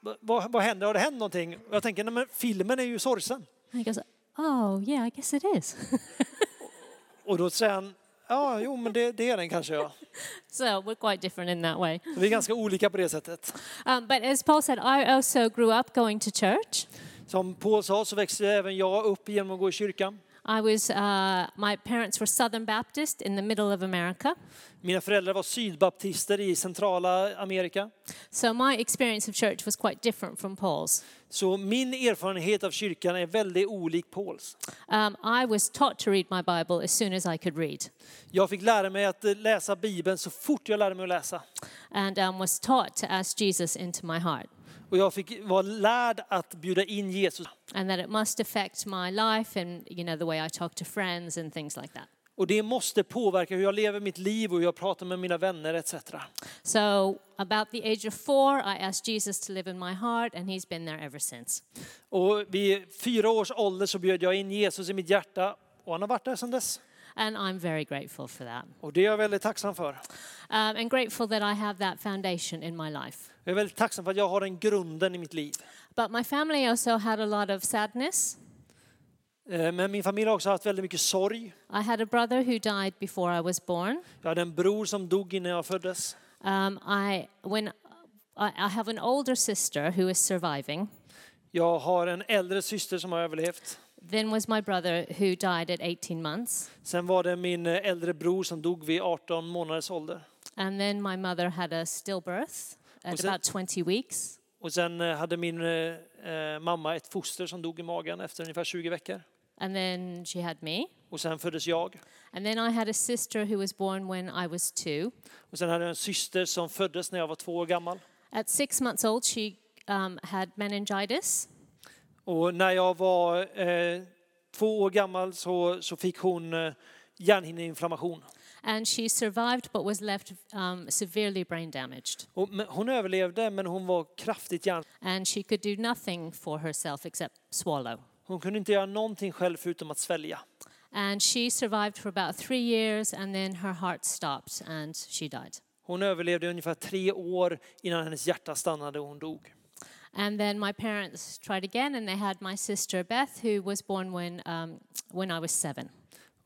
"Va- vad, vad händer? Har det hänt någonting? Och jag tänker, nej men filmen är ju sorgsen. And he goes, Oh, yeah, I guess it is. Och då säger han, ja jo men det, det är den kanske ja. so we're quite different in that way. Så vi är ganska olika på det sättet. Um, but as Paul said, I also grew up going to church. Som Paul sa så växte även jag upp genom att gå i kyrkan. I was, uh, my parents were Southern Baptist in the middle of America. Mina föräldrar var sydbaptister i centrala Amerika. So my experience of church was quite different from Paul's. Så min erfarenhet av kyrkan är väldigt olik Pauls. Um, I was taught to read my Bible as soon as I could read, Jag fick lära mig att eh, läsa Bibeln så fort jag lärde mig att läsa. and um, was taught to ask Jesus into my heart, Och jag fick vara lärd att bjuda in Jesus. and that it must affect my life and you know the way I talk to friends and things like that. Och det måste påverka hur jag lever mitt liv och hur jag pratar med mina vänner etc. So about the age of four, I asked Jesus to live in my heart, and He's been there ever since. Och vid fyra års ålder så bjöd jag in Jesus i mitt hjärta och han har varit där sedan dess. And I'm very grateful for that. Och det är jag väldigt tacksam för. Um, and grateful that I have that foundation in my life. Jag är väldigt tacksam för att jag har den grunden i mitt liv. But my family also had a lot of sadness. Eh, Men min familj har också haft väldigt mycket sorg. I had a brother who died before I was born. Jag hade en bror som dog innan jag föddes. Um, I, when, I, have an older sister who is surviving. Jag har en äldre syster som har överlevt. Then was my brother who died at 18 months. Sen var det min eh, äldre bror som dog vid 18 månaders ålder. And then my mother had a stillbirth at it- about 20 weeks. Och sen eh, hade min eh, eh, mamma ett foster som dog i magen efter ungefär 20 veckor. And then she had me. Och sen föddes jag. And then I had a sister who was born when I was two. Och sen hade jag en syster som föddes när jag var två år gammal. At six months old, she um, had meningitis. Och när jag var eh, två år gammal så, så fick hon eh, hjärnhinneinflammation. And she survived but was left um, severely brain damaged. Och, men hon överlevde men hon var kraftigt hjärn... And she could do nothing for herself except swallow. Hon kunde inte göra någonting själv förutom att svälja. And she survived for about three years and then her heart stopped and she died. Hon överlevde ungefär tre år innan hennes hjärta stannade och hon dog. And then my parents tried again and they had my sister Beth who was born when, um, when I was seven.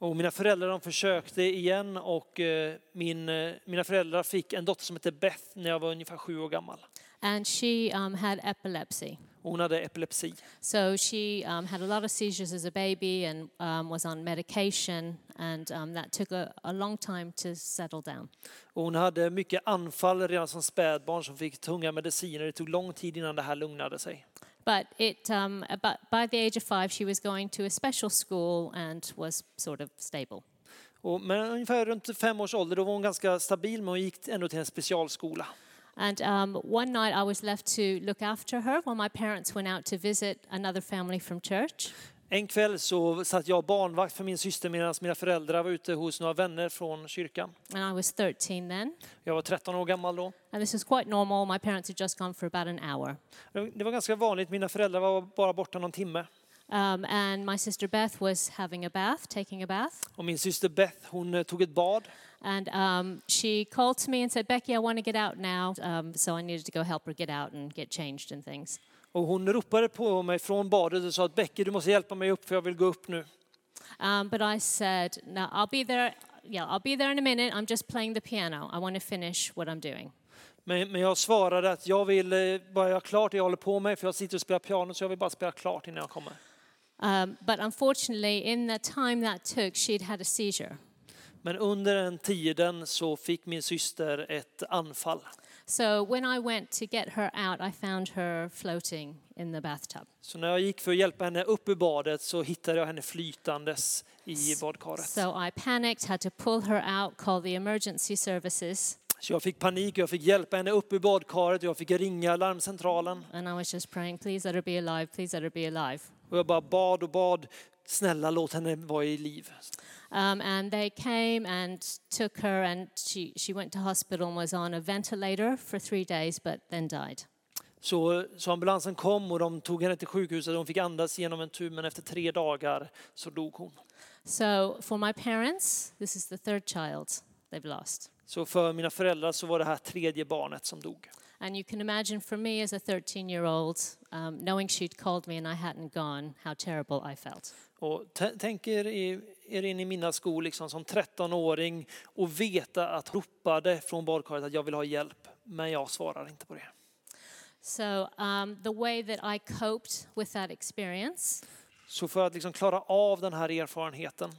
Och mina föräldrar de försökte igen och eh, min, eh, mina föräldrar fick en dotter som hette Beth när jag var ungefär sju år gammal. And she um, had epilepsy. Och hon hade epilepsi. So she um, had a lot of seizures as a baby and um, was on medication, and um, that took a, a long time to settle down. Och hon hade mycket anfall redan som spädbarn som fick tunga mediciner. Det tog lång tid innan det här lugnade sig. But it, um, about, by the age of five, she was going to a special school and was sort of stable. Och, men ungefär runt fem års ålder då var hon ganska stabil men hon gick ändå till en specialskola. And um, one night I was left to look after her while my parents went out to visit another family from church. En kväll så satt jag barnvakt för min syster medan mina föräldrar var ute hos några vänner från kyrkan. And I was 13 then. Jag var 13 år gammal då. And this was quite normal. My parents had just gone for about an hour. Det var ganska vanligt, mina föräldrar var bara borta någon timme. Um, and my sister Beth was having a bath, taking a bath. Och min syster Beth hon eh, tog ett bad. And um, she called to me and said, Becky, I want to get out now. Um, so I needed to go help her get out and get changed and things. Och hon ropade på mig från badet och sa att Becky du måste hjälpa mig upp för jag vill gå upp nu. Um, but I said, No, I'll be there. Yeah, I'll be there in a minute. I'm just playing the piano. I want to finish what I'm doing. Men, men jag svarade att jag vill eh, bara göra klart det jag håller på med för jag sitter och spelar piano så jag vill bara spela klart innan jag kommer. Um, but unfortunately, in the time that took, she'd had a seizure. Men under den tiden så fick min syster ett anfall. So when I went to get her out, I found her floating in the bathtub. Så när jag gick för att hjälpa henne upp ur badet så hittade jag henne flytandes i badkaret. So I panicked, had to pull her out, call the emergency services, Så jag fick panik och jag fick hjälpa henne upp ur badkaret jag fick ringa larmcentralen. and I was just praying, please let her be alive, please let her be alive. Och jag bara bad och bad, snälla låt henne vara i liv. Um, and they came and took her, and she, she went to hospital and was on a ventilator for three days, but then died. Så, så ambulansen kom och de tog henne till sjukhuset. Hon fick andas genom en tub men efter tre dagar så dog hon. So for my parents, this is the third child they've lost. Så för mina föräldrar så var det här tredje barnet som dog. And you can imagine for me as a 13 year old, um, knowing she'd called me and I hadn't gone, how terrible I felt. Och tänk er, i- er in i mina skor liksom, som 13-åring och veta att ropade från badkaret att jag vill ha hjälp. Men jag svarar inte på det. So um, the way that I coped with that experience Så för att liksom klara av den här erfarenheten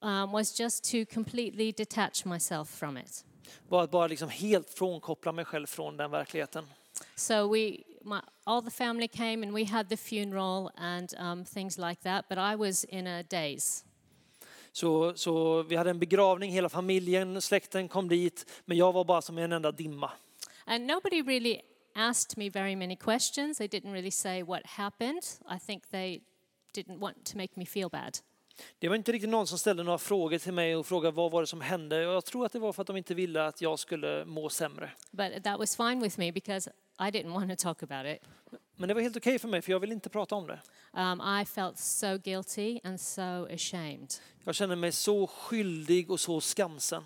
um, was just to completely detach myself from it. var att bara liksom helt frånkoppla mig själv från den verkligheten. So we, my, all the family came and we had the funeral and um, things like that. But I was in a daze. Så, så vi hade en begravning, hela familjen, släkten kom dit, men jag var bara som en enda dimma. And nobody really asked me very many questions. They didn't really say what happened. I think they didn't want to make me feel bad. Det var inte riktigt någon som ställde några frågor till mig och frågade vad var det som hände. Jag tror att det var för att de inte ville att jag skulle må sämre. But that was fine with me because I didn't want to talk about it. Men det var helt okej för mig, för jag ville inte prata om det. Um, I felt so guilty and so ashamed. Jag kände mig så skyldig och så skamsen.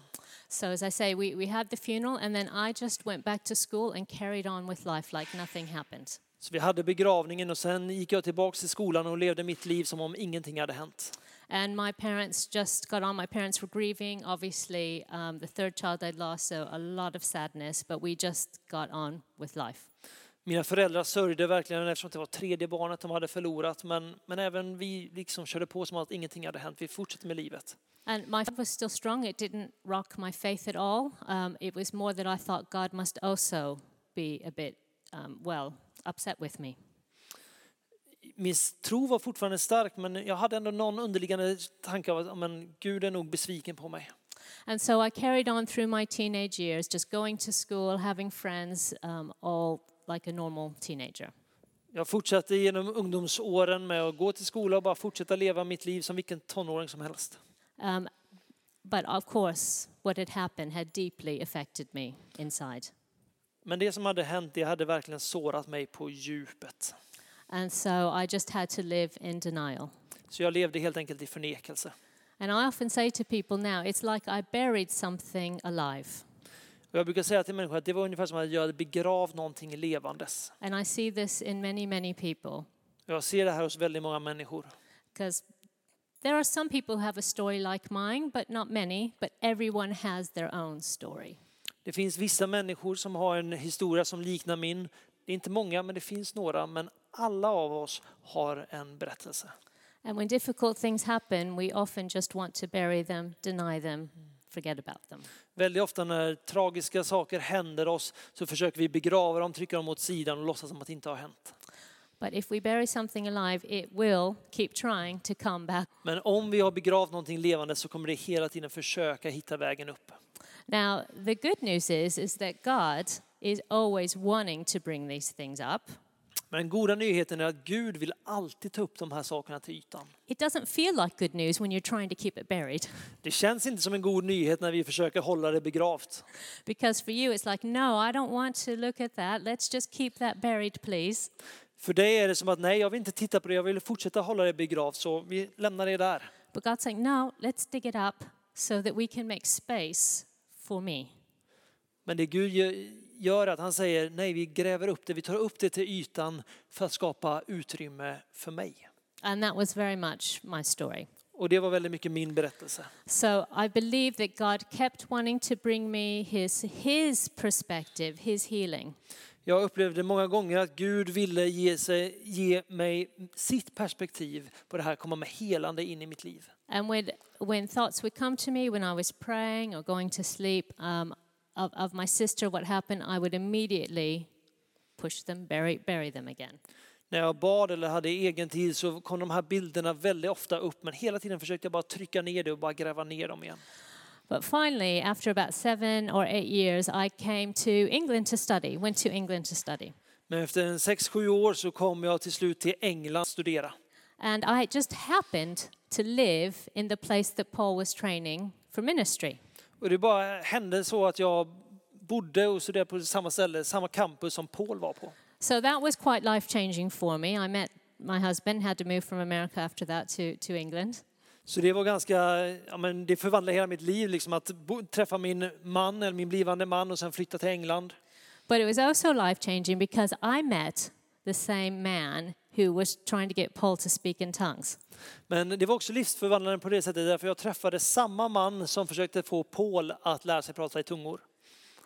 So, as I say, we, we had the funeral, and then I just went back to school and carried on with life like nothing happened. Så vi hade begravningen och sen gick jag tillbaka till skolan och levde mitt liv som om ingenting hade hänt. And my parents just got on. My parents were grieving, obviously, um, the third child I'd lost, so a lot of sadness, but we just got on with life. Mina föräldrar sörjde verkligen eftersom det var tredje barnet de hade förlorat. Men, men även vi liksom körde på som att ingenting hade hänt. Vi fortsatte med livet. And my faith was still strong. It didn't rock my faith at all. Um, it was more that I thought God must also be a bit, um, well, upset with me. Min tro var fortfarande stark men jag hade ändå någon underliggande tanke av att men Gud är nog besviken på mig. And so I carried on through my teenage years, just going to school, having friends, um, all like a normal teenager. Jag fortsatte genom ungdomsåren med att gå till skola och bara fortsätta leva mitt liv som vilken tonåring som helst. Um, but of course, what had happened had deeply affected me inside. Men det som hade hänt det hade verkligen sårat mig på djupet. And so I just had to live in denial. Så jag levde helt enkelt i förnekelse. And I often say to people now, it's like I buried something alive. Och jag brukar säga till människor att det var ungefär som att jag hade begravt någonting levandes. And I see this in many, many people. Jag ser det här hos väldigt många människor. Because there are some people who have a story like mine, but not many, but everyone has their own story. Det finns vissa människor som har en historia som liknar min. Det är inte många, men det finns några. Men alla av oss har en berättelse. And when difficult things happen, we often just want to bury them, deny them, forget about them. Väldigt ofta när tragiska saker händer oss så försöker vi begrava dem, trycka dem åt sidan och låtsas som att det inte har hänt. But if we bury something alive, it will keep trying to come back. Men om vi har begravt någonting levande så kommer det hela tiden försöka hitta vägen upp. Now, the good news is, is that God is always wanting to bring these things up. Men den goda nyheten är att Gud vill alltid ta upp de här sakerna till ytan. It doesn't feel like good news when you're trying to keep it buried. Det känns inte som en god nyhet när vi försöker hålla det begravt. Because for you, it's like, no, I don't want to look at that. Let's just keep that buried, please. För dig är det som att nej, jag vill inte titta på det, jag vill fortsätta hålla det begravt, så vi lämnar det där. But God's saying, no, let's dig it up so that we can make space for me. Men det Gud gör att han säger nej, vi gräver upp det, vi tar upp det till ytan för att skapa utrymme för mig. And that was very much my story. Och det var väldigt mycket min berättelse. So I believe that God kept wanting to bring me his, his perspective, his healing. Jag upplevde många gånger att Gud ville ge, sig, ge mig sitt perspektiv på det här, komma med helande in i mitt liv. And when, when thoughts would come to me when I was praying or going to sleep um, of, of my sister, what happened, I would immediately push them, bury, bury them again. När jag bad eller hade egen tid så kom de här bilderna väldigt ofta upp men hela tiden försökte jag bara trycka ner det och bara gräva ner dem igen. But finally, after about seven or eight years, I came to England to study, went to England to study. Men efter en sex sju år så kom jag till slut till England studera. And I just happened to live in the place that Paul was training for ministry. Och det bara hände så att jag bodde och studerade på samma ställe, samma campus som Paul var på. So that was quite life changing for me. I met my husband, had to move from America after that to, to England. Så det var ganska, ja men det förvandlade hela mitt liv liksom att bo, träffa min man eller min blivande man och sen flytta till England. But it was also life changing because I met the same man who was trying to get Paul to speak in tongues. Men det var också livsförvandlande på det sättet därför jag träffade samma man som försökte få Paul att lära sig prata i tungor.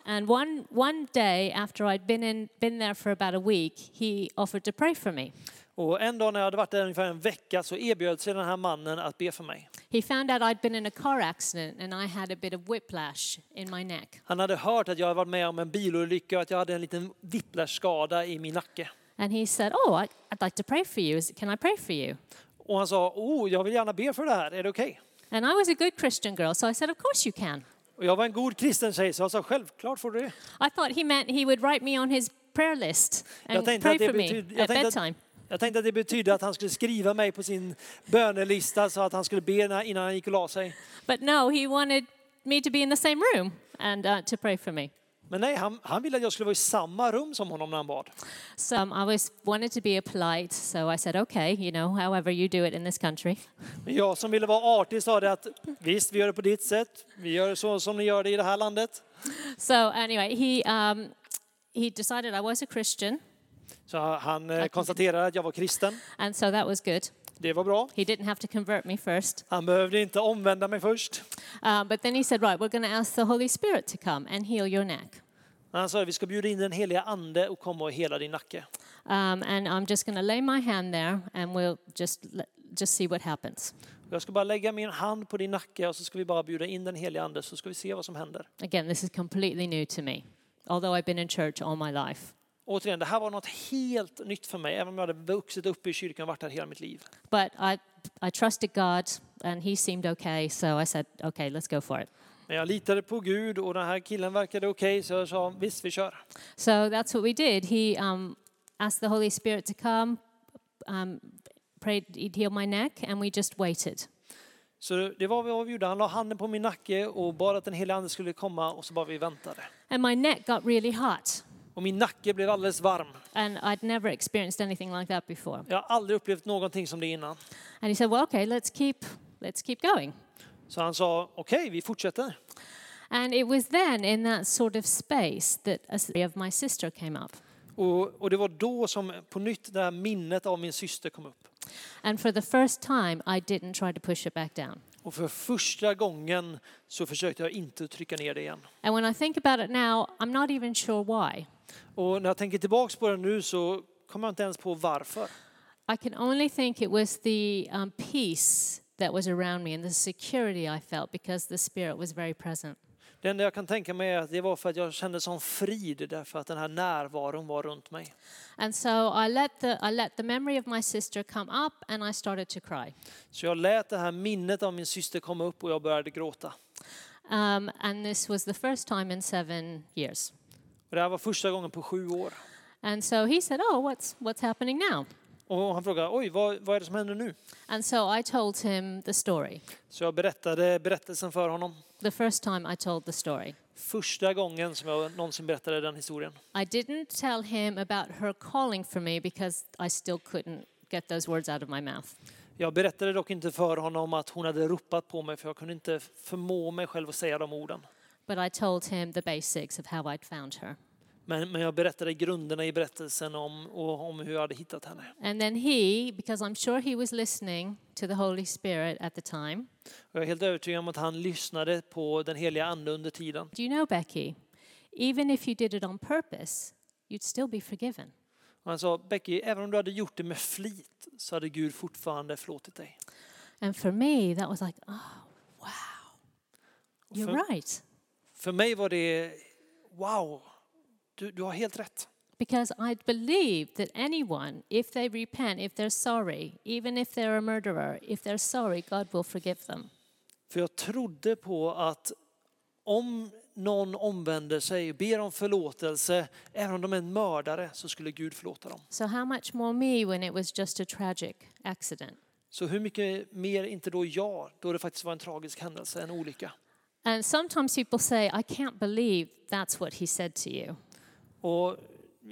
And one, one day after I'd been, in, been there for about a week, he offered to pray for me. Och en dag när jag hade varit där ungefär en vecka så erbjöd sig den här mannen att be för mig. He found out I'd been in a car accident and I had a bit of whiplash in my neck. Han hade hört att jag hade varit med om en bilolycka och att jag hade en liten whiplash-skada i min nacke. And he said, Oh, I'd like to pray for you. Can I pray for you? Och han sa, oh, jag vill gärna be för det här, är det okej? And I was a good Christian girl, so I said, Of course you can. Och jag var en god kristen tjej så jag sa, självklart får du det. I thought he meant he would write me on his prayer list and pray for me betyd- jag at bedtime. Jag tänkte att det betydde att han skulle skriva mig på sin bönelista så att han skulle be innan han gick och la sig. But no, he wanted me to be in the same room and uh, to pray for me. Men nej, han, han ville att jag skulle vara i samma rum som honom när han bad. So um, I was wanted to be a polite, so I said, okay, you know, however you do it in this country. Men jag som ville vara artig sa det att visst, vi gör det på ditt sätt. Vi gör det så som ni gör det i det här landet. So anyway, he um, he decided I was a Christian, Så han eh, konstaterade att jag var kristen. and so that was good. Det var bra. He didn't have to convert me first, Han behövde inte omvända mig först. um, but then he said, right, we're going to ask the Holy Spirit to come and heal your neck. Han sa att vi ska bjuda in den heliga ande och komma och hela din nacke. Um, and I'm just going to lay my hand there, and we'll just just see what happens. Jag ska bara lägga min hand på din nacke och så ska vi bara bjuda in den heliga ande så ska vi se vad som händer. Again, this is completely new to me, although I've been in church all my life. Återigen, det här var något helt nytt för mig, även om jag hade vuxit upp i kyrkan och varit här hela mitt liv. But I, I trusted God, and He seemed okay, so I said, okay, let's go for it. Men jag litade på Gud och den här killen verkade okej så jag sa visst vi kör. So that's what we did. He um, asked the Holy Spirit to come, um, prayed He'd heal my neck, and we just waited. Så det var vad vi gjorde. Han la handen på min nacke och bad att den heliga ande skulle komma och så bara vi väntade. And my neck got really hot, Och min nacke blev alldeles varm. and I'd never experienced anything like that before. Jag har aldrig upplevt någonting som det innan. And he said, "Well, okay, let's keep let's keep going." Så han sa okej, vi fortsätter. And it was then in that sort of space that a story of my sister came up. Och, och det var då som på nytt det här minnet av min syster kom upp. And for the first time, I didn't try to push it back down. Och för första gången så försökte jag inte trycka ner det igen. And when I think about it now, I'm not even sure why. Och när jag tänker tillbaks på det nu så kommer jag inte ens på varför. I can only think it was the um, peace that was around me and the security I felt because the Spirit was very present. Det enda jag kan tänka mig är att det var för att jag kände sån frid därför att den här närvaron var runt mig. And so I let the, I let the memory of my sister come up and I started to cry. Så jag lät det här minnet av min syster komma upp och jag började gråta. Um, and this was the first time in seven years. Och det här var första gången på sju år. And so he said, Oh, what's, what's happening now? Och han frågade, oj, vad, vad är det som händer nu? And so I told him the story. Så jag berättade berättelsen för honom. The first time I told the story. Första gången som jag någonsin berättade den historien. I didn't tell him about her calling for me because I still couldn't get those words out of my mouth. Jag berättade dock inte för honom att hon hade ropat på mig för jag kunde inte förmå mig själv att säga de orden. But I told him the basics of how I'd found her. Men, men jag berättade grunderna i berättelsen om, och, om hur jag hade hittat henne. And then he, because I'm sure he was listening to the Holy Spirit at the time, Och jag är helt övertygad om att han lyssnade på den heliga ande under tiden. do you know, Becky, even if you did it on purpose, you'd still be forgiven. Och han sa, Becky, även om du hade gjort det med flit så hade Gud fortfarande förlåtit dig. And for me, that was like, oh, wow, you're För, right. för mig var det, wow, du, du har helt rätt. Because I believe that anyone, if they repent, if they're sorry, even if they're a murderer, if they're sorry, God will forgive them. För jag trodde på att om någon omvänder sig, ber om förlåtelse, även om de är en mördare, så skulle Gud förlåta dem. So, how much more me when it was just a tragic accident? Så hur mycket mer inte då jag, då det faktiskt var en tragisk händelse, en olycka. And sometimes people say, I can't believe that's what he said to you. Och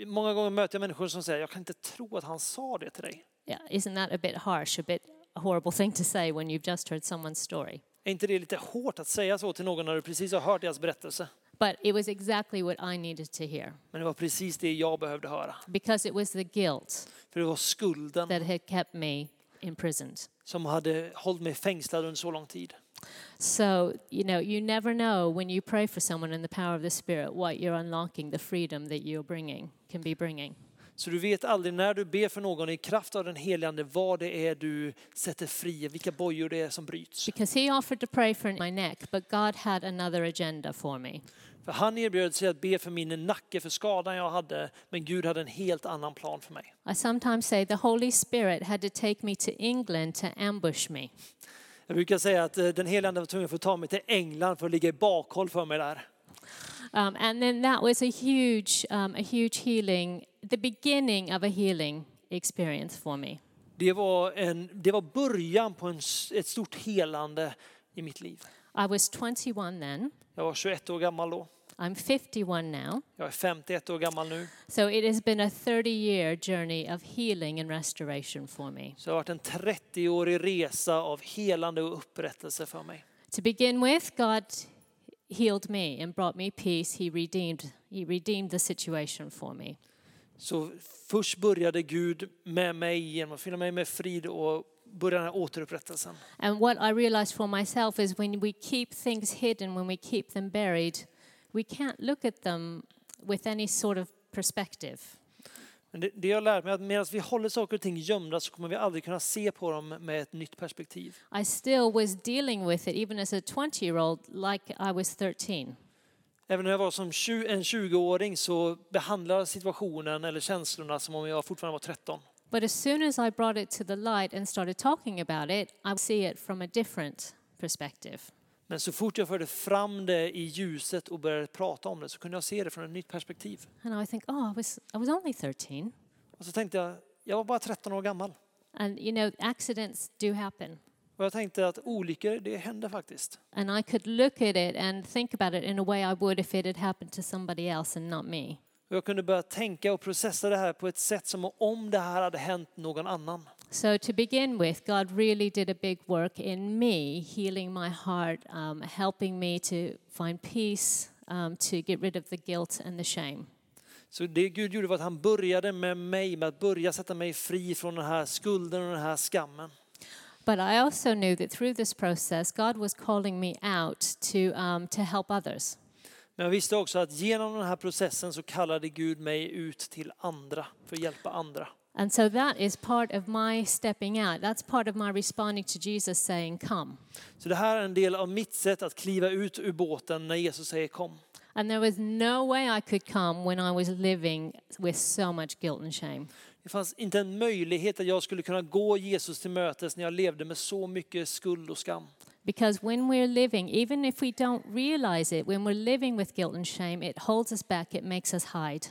många gånger möter jag människor som säger, jag kan inte tro att han sa det till dig. Yeah, isn't that a bit harsh, a bit a horrible thing to say when you've just heard someone's story? Är inte det lite hårt att säga så till någon när du precis har hört deras berättelse? But it was exactly what I needed to hear Men det var precis det jag behövde höra. because it was the guilt För det var skulden that had kept me imprisoned. som hade hållit mig fängslad under så lång tid. So, you know, you never know when you pray for someone in the power of the Spirit what you're unlocking, the freedom that you're bringing, can be bringing. Så du vet aldrig när du ber för någon i kraft av den helige vad det är du sätter fri, vilka bojor det är som bryts. Because he offered to pray for my neck, but God had another agenda for me. För han erbjöd sig att be för min nacke, för skadan jag hade, men Gud hade en helt annan plan för mig. I sometimes say the Holy Spirit had to take me to England to ambush me. Jag brukar säga att eh, den helige Ande var tvungen att få ta mig till England för att ligga i bakhåll för mig där. Um, and then that was a huge, um, a huge healing, the beginning of a healing experience for me. Det var, en, det var början på en, ett stort helande i mitt liv. I was 21 then. Jag var 21 år gammal då. I'm 51 now. Jag är 51 år gammal nu. So it has been a 30 year journey of healing and restoration for me. Så det har varit en 30-årig resa av helande och upprättelse för mig. To begin with, God healed me and brought me peace. He redeemed, he redeemed the situation for me. Så först började Gud med mig genom att fylla mig med frid och börja den här återupprättelsen. And what I realized for myself is when we keep things hidden, when we keep them buried, we can't look at them with any sort of perspective. Men det, det jag lärt mig är att medan vi håller saker och ting gömda så kommer vi aldrig kunna se på dem med ett nytt perspektiv. I still was dealing with it, even as a 20 year old, like I was 13. Även när jag var som 20, en 20-åring så behandlade situationen eller känslorna som om jag fortfarande var 13. But as soon as I brought it to the light and started talking about it, I see it from a different perspective. Men så fort jag förde fram det i ljuset och började prata om det så kunde jag se det från ett nytt perspektiv. And I think, oh, I was, I was only 13. Och så tänkte jag, jag var bara 13 år gammal. And you know, accidents do happen. Och jag tänkte att olyckor, det händer faktiskt. And I could look at it and think about it in a way I would if it had happened to somebody else and not me. Och jag kunde börja tänka och processa det här på ett sätt som om det här hade hänt någon annan. So, to begin with, God really did a big work in me, healing my heart, um, helping me to find peace, um, to get rid of the guilt and the shame. Så det Gud gjorde var att han började med mig, med att börja sätta mig fri från den här skulden och den här skammen. But I also knew that through this process, God was calling me out to, um, to help others. Men jag visste också att genom den här processen så kallade Gud mig ut till andra, för att hjälpa andra. And so that is part of my stepping out. That's part of my responding to Jesus saying, Come. Så det här är en del av mitt sätt att kliva ut ur båten när Jesus säger kom. And there was no way I could come when I was living with so much guilt and shame. Det fanns inte en möjlighet att jag skulle kunna gå Jesus till mötes när jag levde med så mycket skuld och skam. Because when we're living, even if we don't realize it, when we're living with guilt and shame, it holds us back, it makes us hide.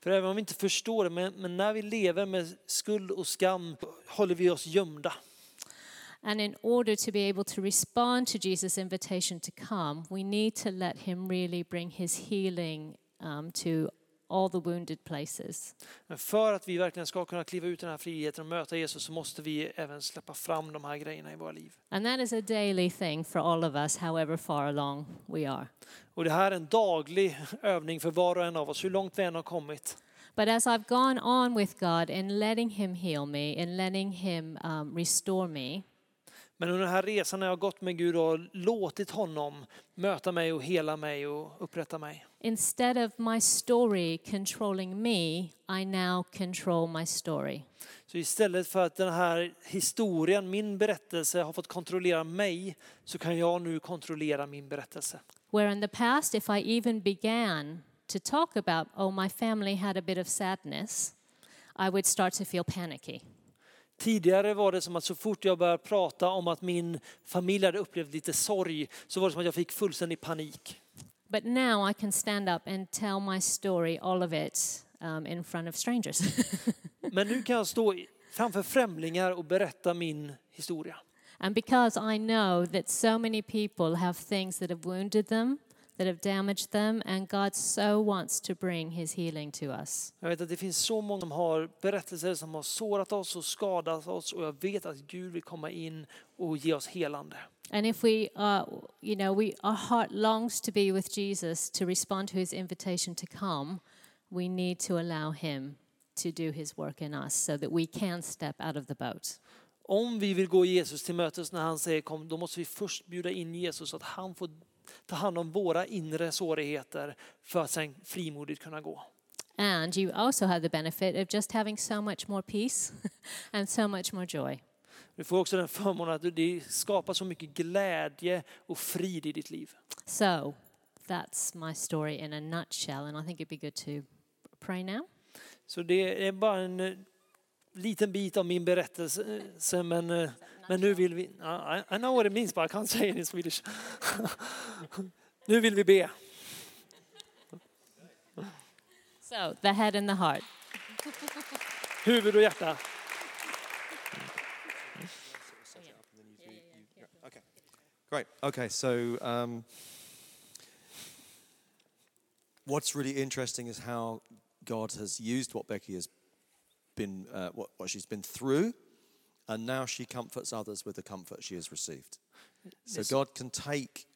För även om vi inte förstår det, men, men när vi lever med skuld och skam håller vi oss gömda. And in order to be able to respond to Jesus' invitation to come, we need to let Him really bring His healing um, to all the wounded places. Men för att vi verkligen ska kunna kliva ut i den här friheten och möta Jesus så måste vi även släppa fram de här grejerna i våra liv. And that is a daily thing for all of us, however far along we are. Och det här är en daglig övning för var och en av oss, hur långt vi än har kommit. But as I've gone on with God and letting Him heal me and letting Him um, restore me, Men under den här resan när jag har gått med Gud och låtit honom möta mig och hela mig och upprätta mig. instead of my story controlling me, I now control my story. Så istället för att den här historien, min berättelse har fått kontrollera mig så kan jag nu kontrollera min berättelse. Where in the past, if I even began to talk about, oh, my family had a bit of sadness, I would start to feel panicky. Tidigare var det som att så fort jag började prata om att min familj hade upplevt lite sorg så var det som att jag fick fullständig panik. But now I can stand up and tell my story, all of it, um, in front of strangers. Men nu kan jag stå framför främlingar och berätta min historia. and because I know that so many people have things that have wounded them, that have damaged them, and God so wants to bring his healing to us. Jag vet att det finns så många som har berättelser som har sårat oss och skadat oss och jag vet att Gud vill komma in och ge oss helande. And if we are, you know, we, our heart longs to be with Jesus, to respond to his invitation to come, we need to allow him to do his work in us so that we can step out of the boat. Om vi vill gå Jesus till mötes när han säger kom, då måste vi först bjuda in Jesus så att han får ta hand om våra inre svårigheter för att sen frimodigt kunna gå. And you also have the benefit of just having so much more peace and so much more joy. Du får också den förmånen att det skapar så mycket glädje och frid i ditt liv. So that's my story in a nutshell, and I think it'd be good to pray now. Så det är bara en eh, liten bit av min berättelse, men, eh, men nu vill vi... I I know what it means, but I can't say it in Swedish. nu vill vi be. So, the head and the heart. Huvud och hjärta. Okay. Great. Okay, so um, what's really interesting is how God has used what Becky has been, uh, what, what she's been through, and now she comforts others with the comfort she has received. So. God can take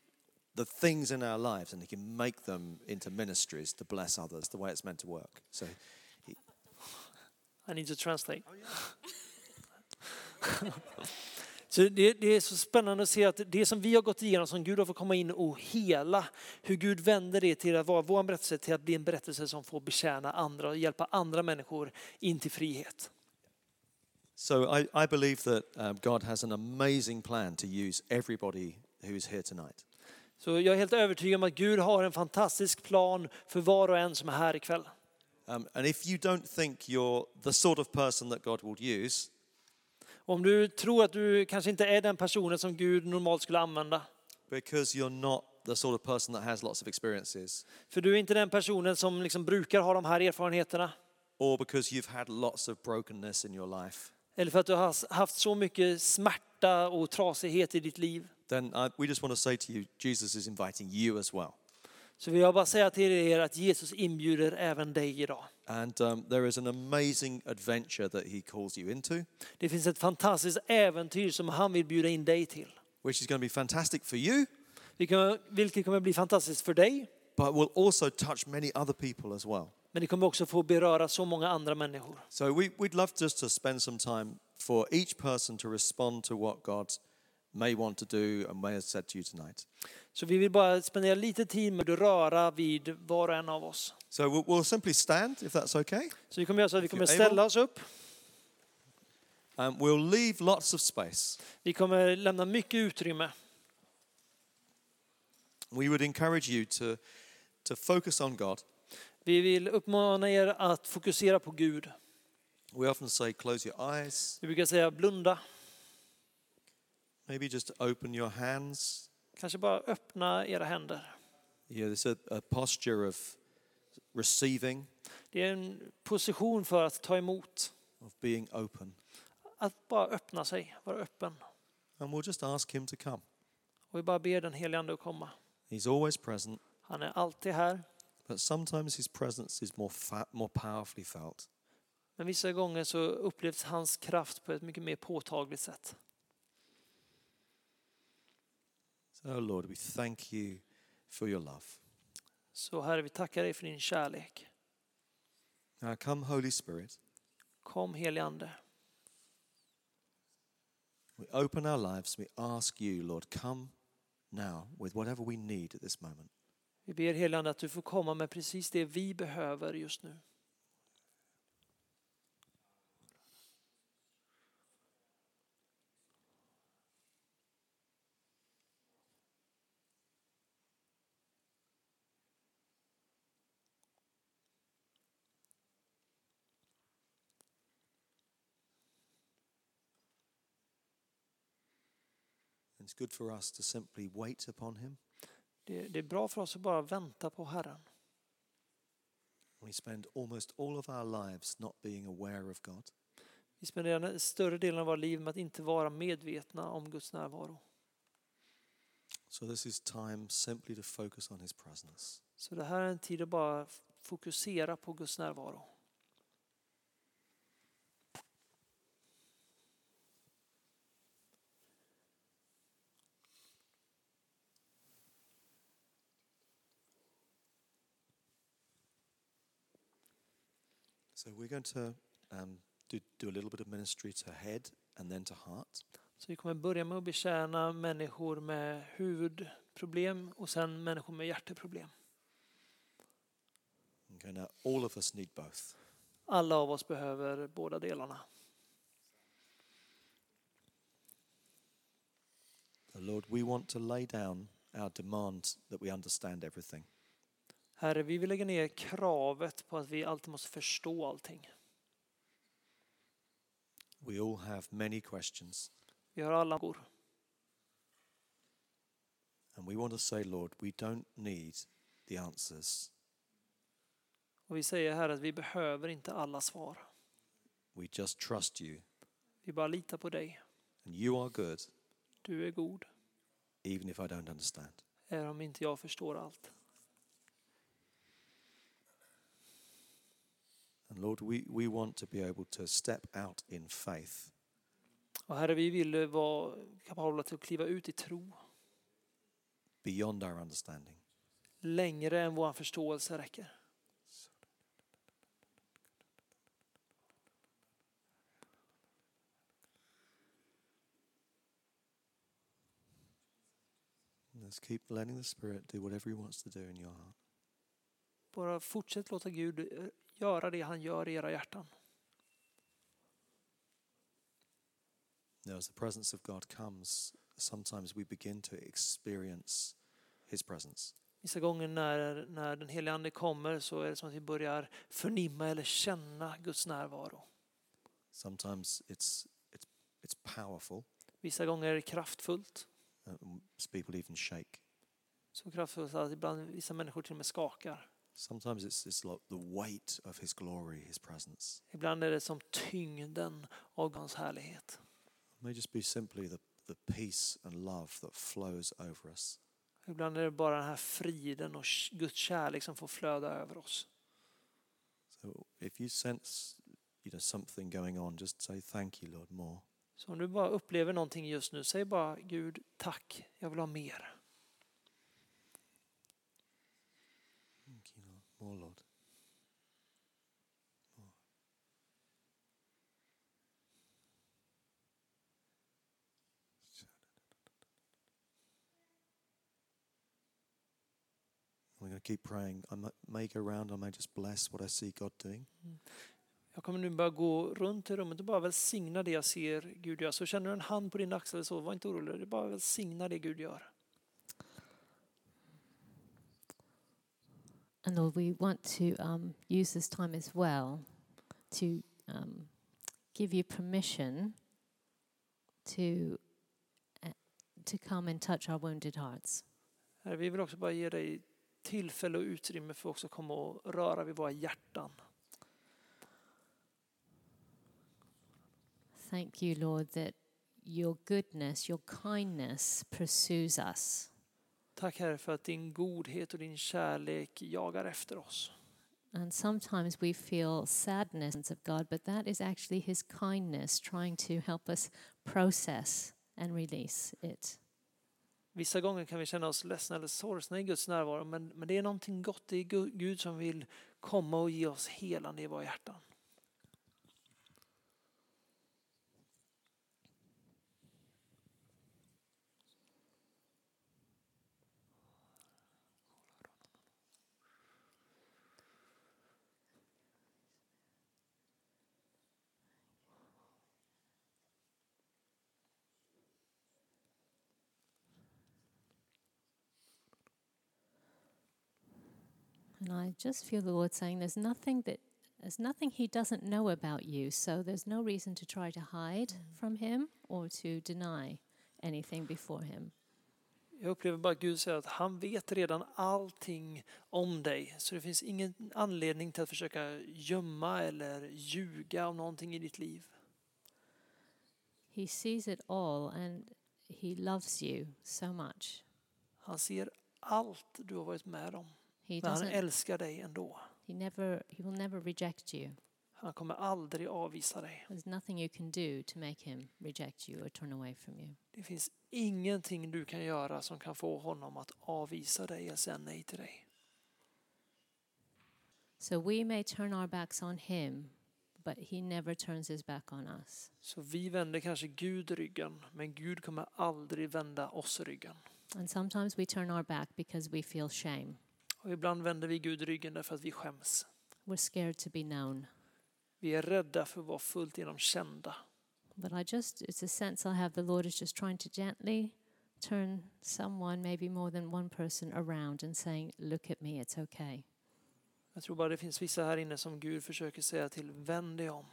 the things in our lives and He can make them into ministries to bless others the way it's meant to work. So I need to translate. Så det, det är så spännande att se att det som vi har gått igenom, som Gud har fått komma in och hela, hur Gud vänder det till att vara vår berättelse till att bli en berättelse som får betjäna andra och hjälpa andra människor in till frihet. So I, I believe that um, God has an amazing plan to use everybody who's here tonight. Så jag är helt övertygad om att Gud har en fantastisk plan för var och en som är här ikväll. Um, and if you don't think you're the sort of person that God will use, Om du tror att du kanske inte är den personen som Gud normalt skulle använda, because you're not the sort of person that has lots of experiences, för du är inte den personen som liksom brukar ha de här erfarenheterna, or because you've had lots of brokenness in your life, eller för att du har haft så mycket smärta och trasighet i ditt liv, then I, we just want to say to you, Jesus is inviting you as well. så vill jag bara säga till er att Jesus inbjuder även dig idag. And um, there is an amazing adventure that he calls you into, Det finns ett fantastiskt äventyr som han vill bjuda in dig till. which is going to be fantastic for you, Vilket vilket kommer bli fantastiskt för dig, but will also touch many other people as well. Men det kommer också få beröra så många andra människor. So we, we'd love just to spend some time for each person to respond to what God may want to do and may have said to you tonight. Så vi vill bara spendera lite tid med att röra vid var och en av oss. So we'll, we'll simply stand, if that's okay. Så vi kommer göra så att vi kommer ställa oss upp. Um, we'll leave lots of space. Vi kommer lämna mycket utrymme. We would encourage you to, to focus on God. Vi vill uppmana er att fokusera på Gud. We often say, close your eyes, Vi brukar säga blunda. maybe just open your hands. Kanske bara öppna era händer. Yeah, there's a, a posture of receiving, Det är en position för att ta emot. of being open. Att bara öppna sig, vara öppen. And we'll just ask Him to come. Och vi bara ber den helige Ande att komma. He's always present, Han är alltid här. But sometimes His presence is more, fa- more powerfully felt. Men vissa gånger så upplevs hans kraft på ett mycket mer påtagligt sätt. So, Lord, we thank you for your love. Så Herre, vi tackar dig för din kärlek. Now, come, Holy Spirit. Kom helige Ande. We open our lives. We ask you, Lord, come now with whatever we need at this moment. Vi ber helande att du får komma med precis det vi behöver just nu. It's good for us to simply wait upon Him. Det, det är bra för oss att bara vänta på Herren. We spend almost all of our lives not being aware of God. Vi spenderar en större delen av våra liv med att inte vara medvetna om Guds närvaro. So this is time simply to focus on his presence. Så det här är en tid att bara fokusera på Guds närvaro. So we're going to um, do, do a little bit of ministry to head and then to heart. Så vi kommer börja med att betjäna människor med huvudproblem och sen människor med hjärteproblem. Okay, now all of us need both. Alla av oss behöver båda delarna. So Lord, we want to lay down our demand that we understand everything. Herre, vi vill lägga ner kravet på att vi alltid måste förstå allting. We all have many questions, Vi har alla frågor. and we want to say, Lord, we don't need the answers. Och vi säger här att vi behöver inte alla svar. We just trust you, Vi bara litar på dig. and you are good, Du är god, even if I don't understand. även om inte jag förstår allt. And Lord, we, we want to be able to step out in faith Och Herre, vi vill vara kapabla till att kliva ut i tro beyond our understanding. längre än vår förståelse räcker. Let's keep letting the Spirit do whatever He wants to do in your heart. Bara fortsätt låta Gud eh, göra det han gör i era hjärtan. Now, as the presence of God comes, sometimes we begin to experience His presence. Vissa gånger när, när den helige Ande kommer så är det som att vi börjar förnimma eller känna Guds närvaro. Sometimes it's, it's, it's powerful, Vissa gånger är det kraftfullt. and people even shake. Så kraftfullt att ibland vissa människor till och med skakar. Sometimes it's, it's like the weight of His glory, His presence. Ibland är det som tyngden av hans härlighet. It may just be simply the, the peace and love that flows over us. Ibland är det bara den här friden och Guds kärlek som får flöda över oss. So if you sense you know, something going on, just say thank you, Lord, more. Så om du bara upplever någonting just nu, säg bara Gud, tack, jag vill ha mer. Thank you, Lord. More, Lord. More. We're going to keep praying. I may- go around, I may just bless what I see God doing. Jag kommer nu bara gå runt i rummet och bara välsigna det jag ser Gud göra. Så känner du en hand på din axel så var inte orolig, det är bara välsigna det Gud gör. And Lord, we want to um, use this time as well to um, give you permission to uh, to come and touch our wounded hearts. Herre, Vi vill också bara ge dig tillfälle och utrymme för att också komma och röra vid våra hjärtan. Thank you, Lord, that your goodness, your kindness pursues us. Tack Herre för att din godhet och din kärlek jagar efter oss. And sometimes we feel sadness of God, but that is actually His kindness trying to help us process and release it. Vissa gånger kan vi känna oss ledsna eller sorgsna i Guds närvaro men, men det är någonting gott i är Gud som vill komma och ge oss helande i våra hjärtan. And I just feel the Lord saying there's nothing that there's nothing he doesn't know about you, so there's no reason to try to hide from him or to deny anything before him. Jag upplever bara att Gud säger att han vet redan allting om dig. Så det finns ingen anledning till att försöka gömma eller ljuga om någonting i ditt liv. He sees it all and he loves you so much. Han ser allt du har varit med om. He Men han doesn't älskar dig ändå. he never he will never reject you. Han kommer aldrig avvisa dig. There's nothing you can do to make him reject you or turn away from you. Det finns ingenting du kan göra som kan få honom att avvisa dig eller säga nej till dig. So we may turn our backs on him, but he never turns his back on us. Så vi vänder kanske Gud ryggen, men Gud kommer aldrig vända oss ryggen. And sometimes we turn our back because we feel shame. Och ibland vänder vi Gud ryggen därför att vi skäms. We're scared to be known. Vi är rädda för att vara fullt genom kända. But I just, it's a sense I have the Lord is just trying to gently turn someone, maybe more than one person, around and saying, Look at me, it's okay. Jag tror bara det finns vissa här inne som Gud försöker säga till, vänd dig om.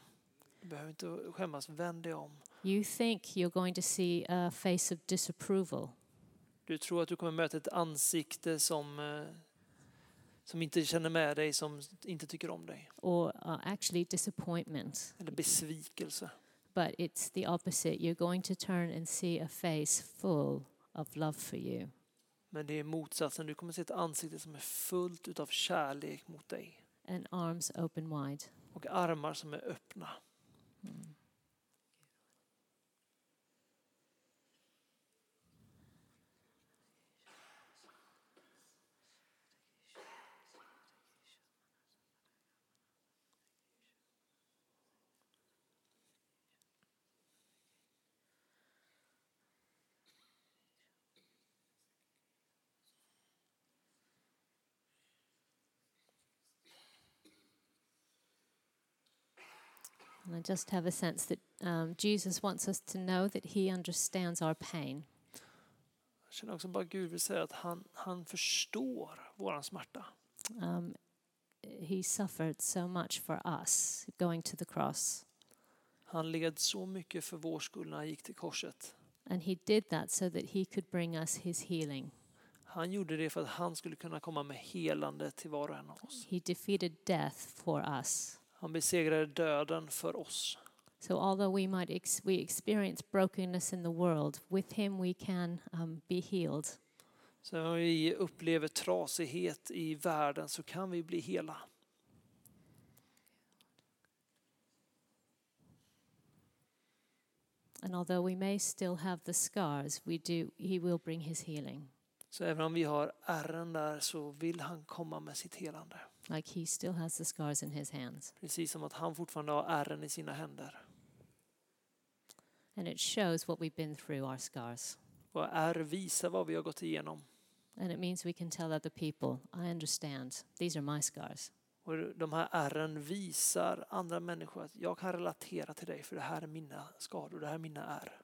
Du behöver inte skämmas, vänd dig om. You think you're going to see a face of disapproval, Du tror att du kommer möta ett ansikte som, eh, som inte känner med dig, som inte tycker om dig. or uh, actually disappointment. Eller besvikelse. But it's the opposite. You're going to turn and see a face full of love for you. Men det är motsatsen, du kommer se ett ansikte som är fullt utav kärlek mot dig. and arms open wide. Och armar som är öppna. And I just have a sense that um, Jesus wants us to know that He understands our pain. Jag känner också bara Gud vill säga att han, han förstår våran smärta. Um, he suffered so much for us going to the cross. Han led så mycket för vår skull när han gick till korset. And He did that so that He could bring us His healing. Han gjorde det för att han skulle kunna komma med helande till var och en av oss. He defeated death for us. Han besegrade döden för oss. So although we might ex- we experience brokenness in the world, with Him we can um, be healed. Så om vi upplever trasighet i världen så kan vi bli hela. And although we may still have the scars, we do He will bring His healing. Så även om vi har ärren där så vill han komma med sitt helande. Like He still has the scars in His hands. Precis som att han fortfarande har ärren i sina händer. And it shows what we've been through, our scars. Och ärr visar vad vi har gått igenom. And it means we can tell other people, I understand. These are my scars. Och de här ärren visar andra människor att jag kan relatera till dig för det här är mina skador, det här är mina ärr.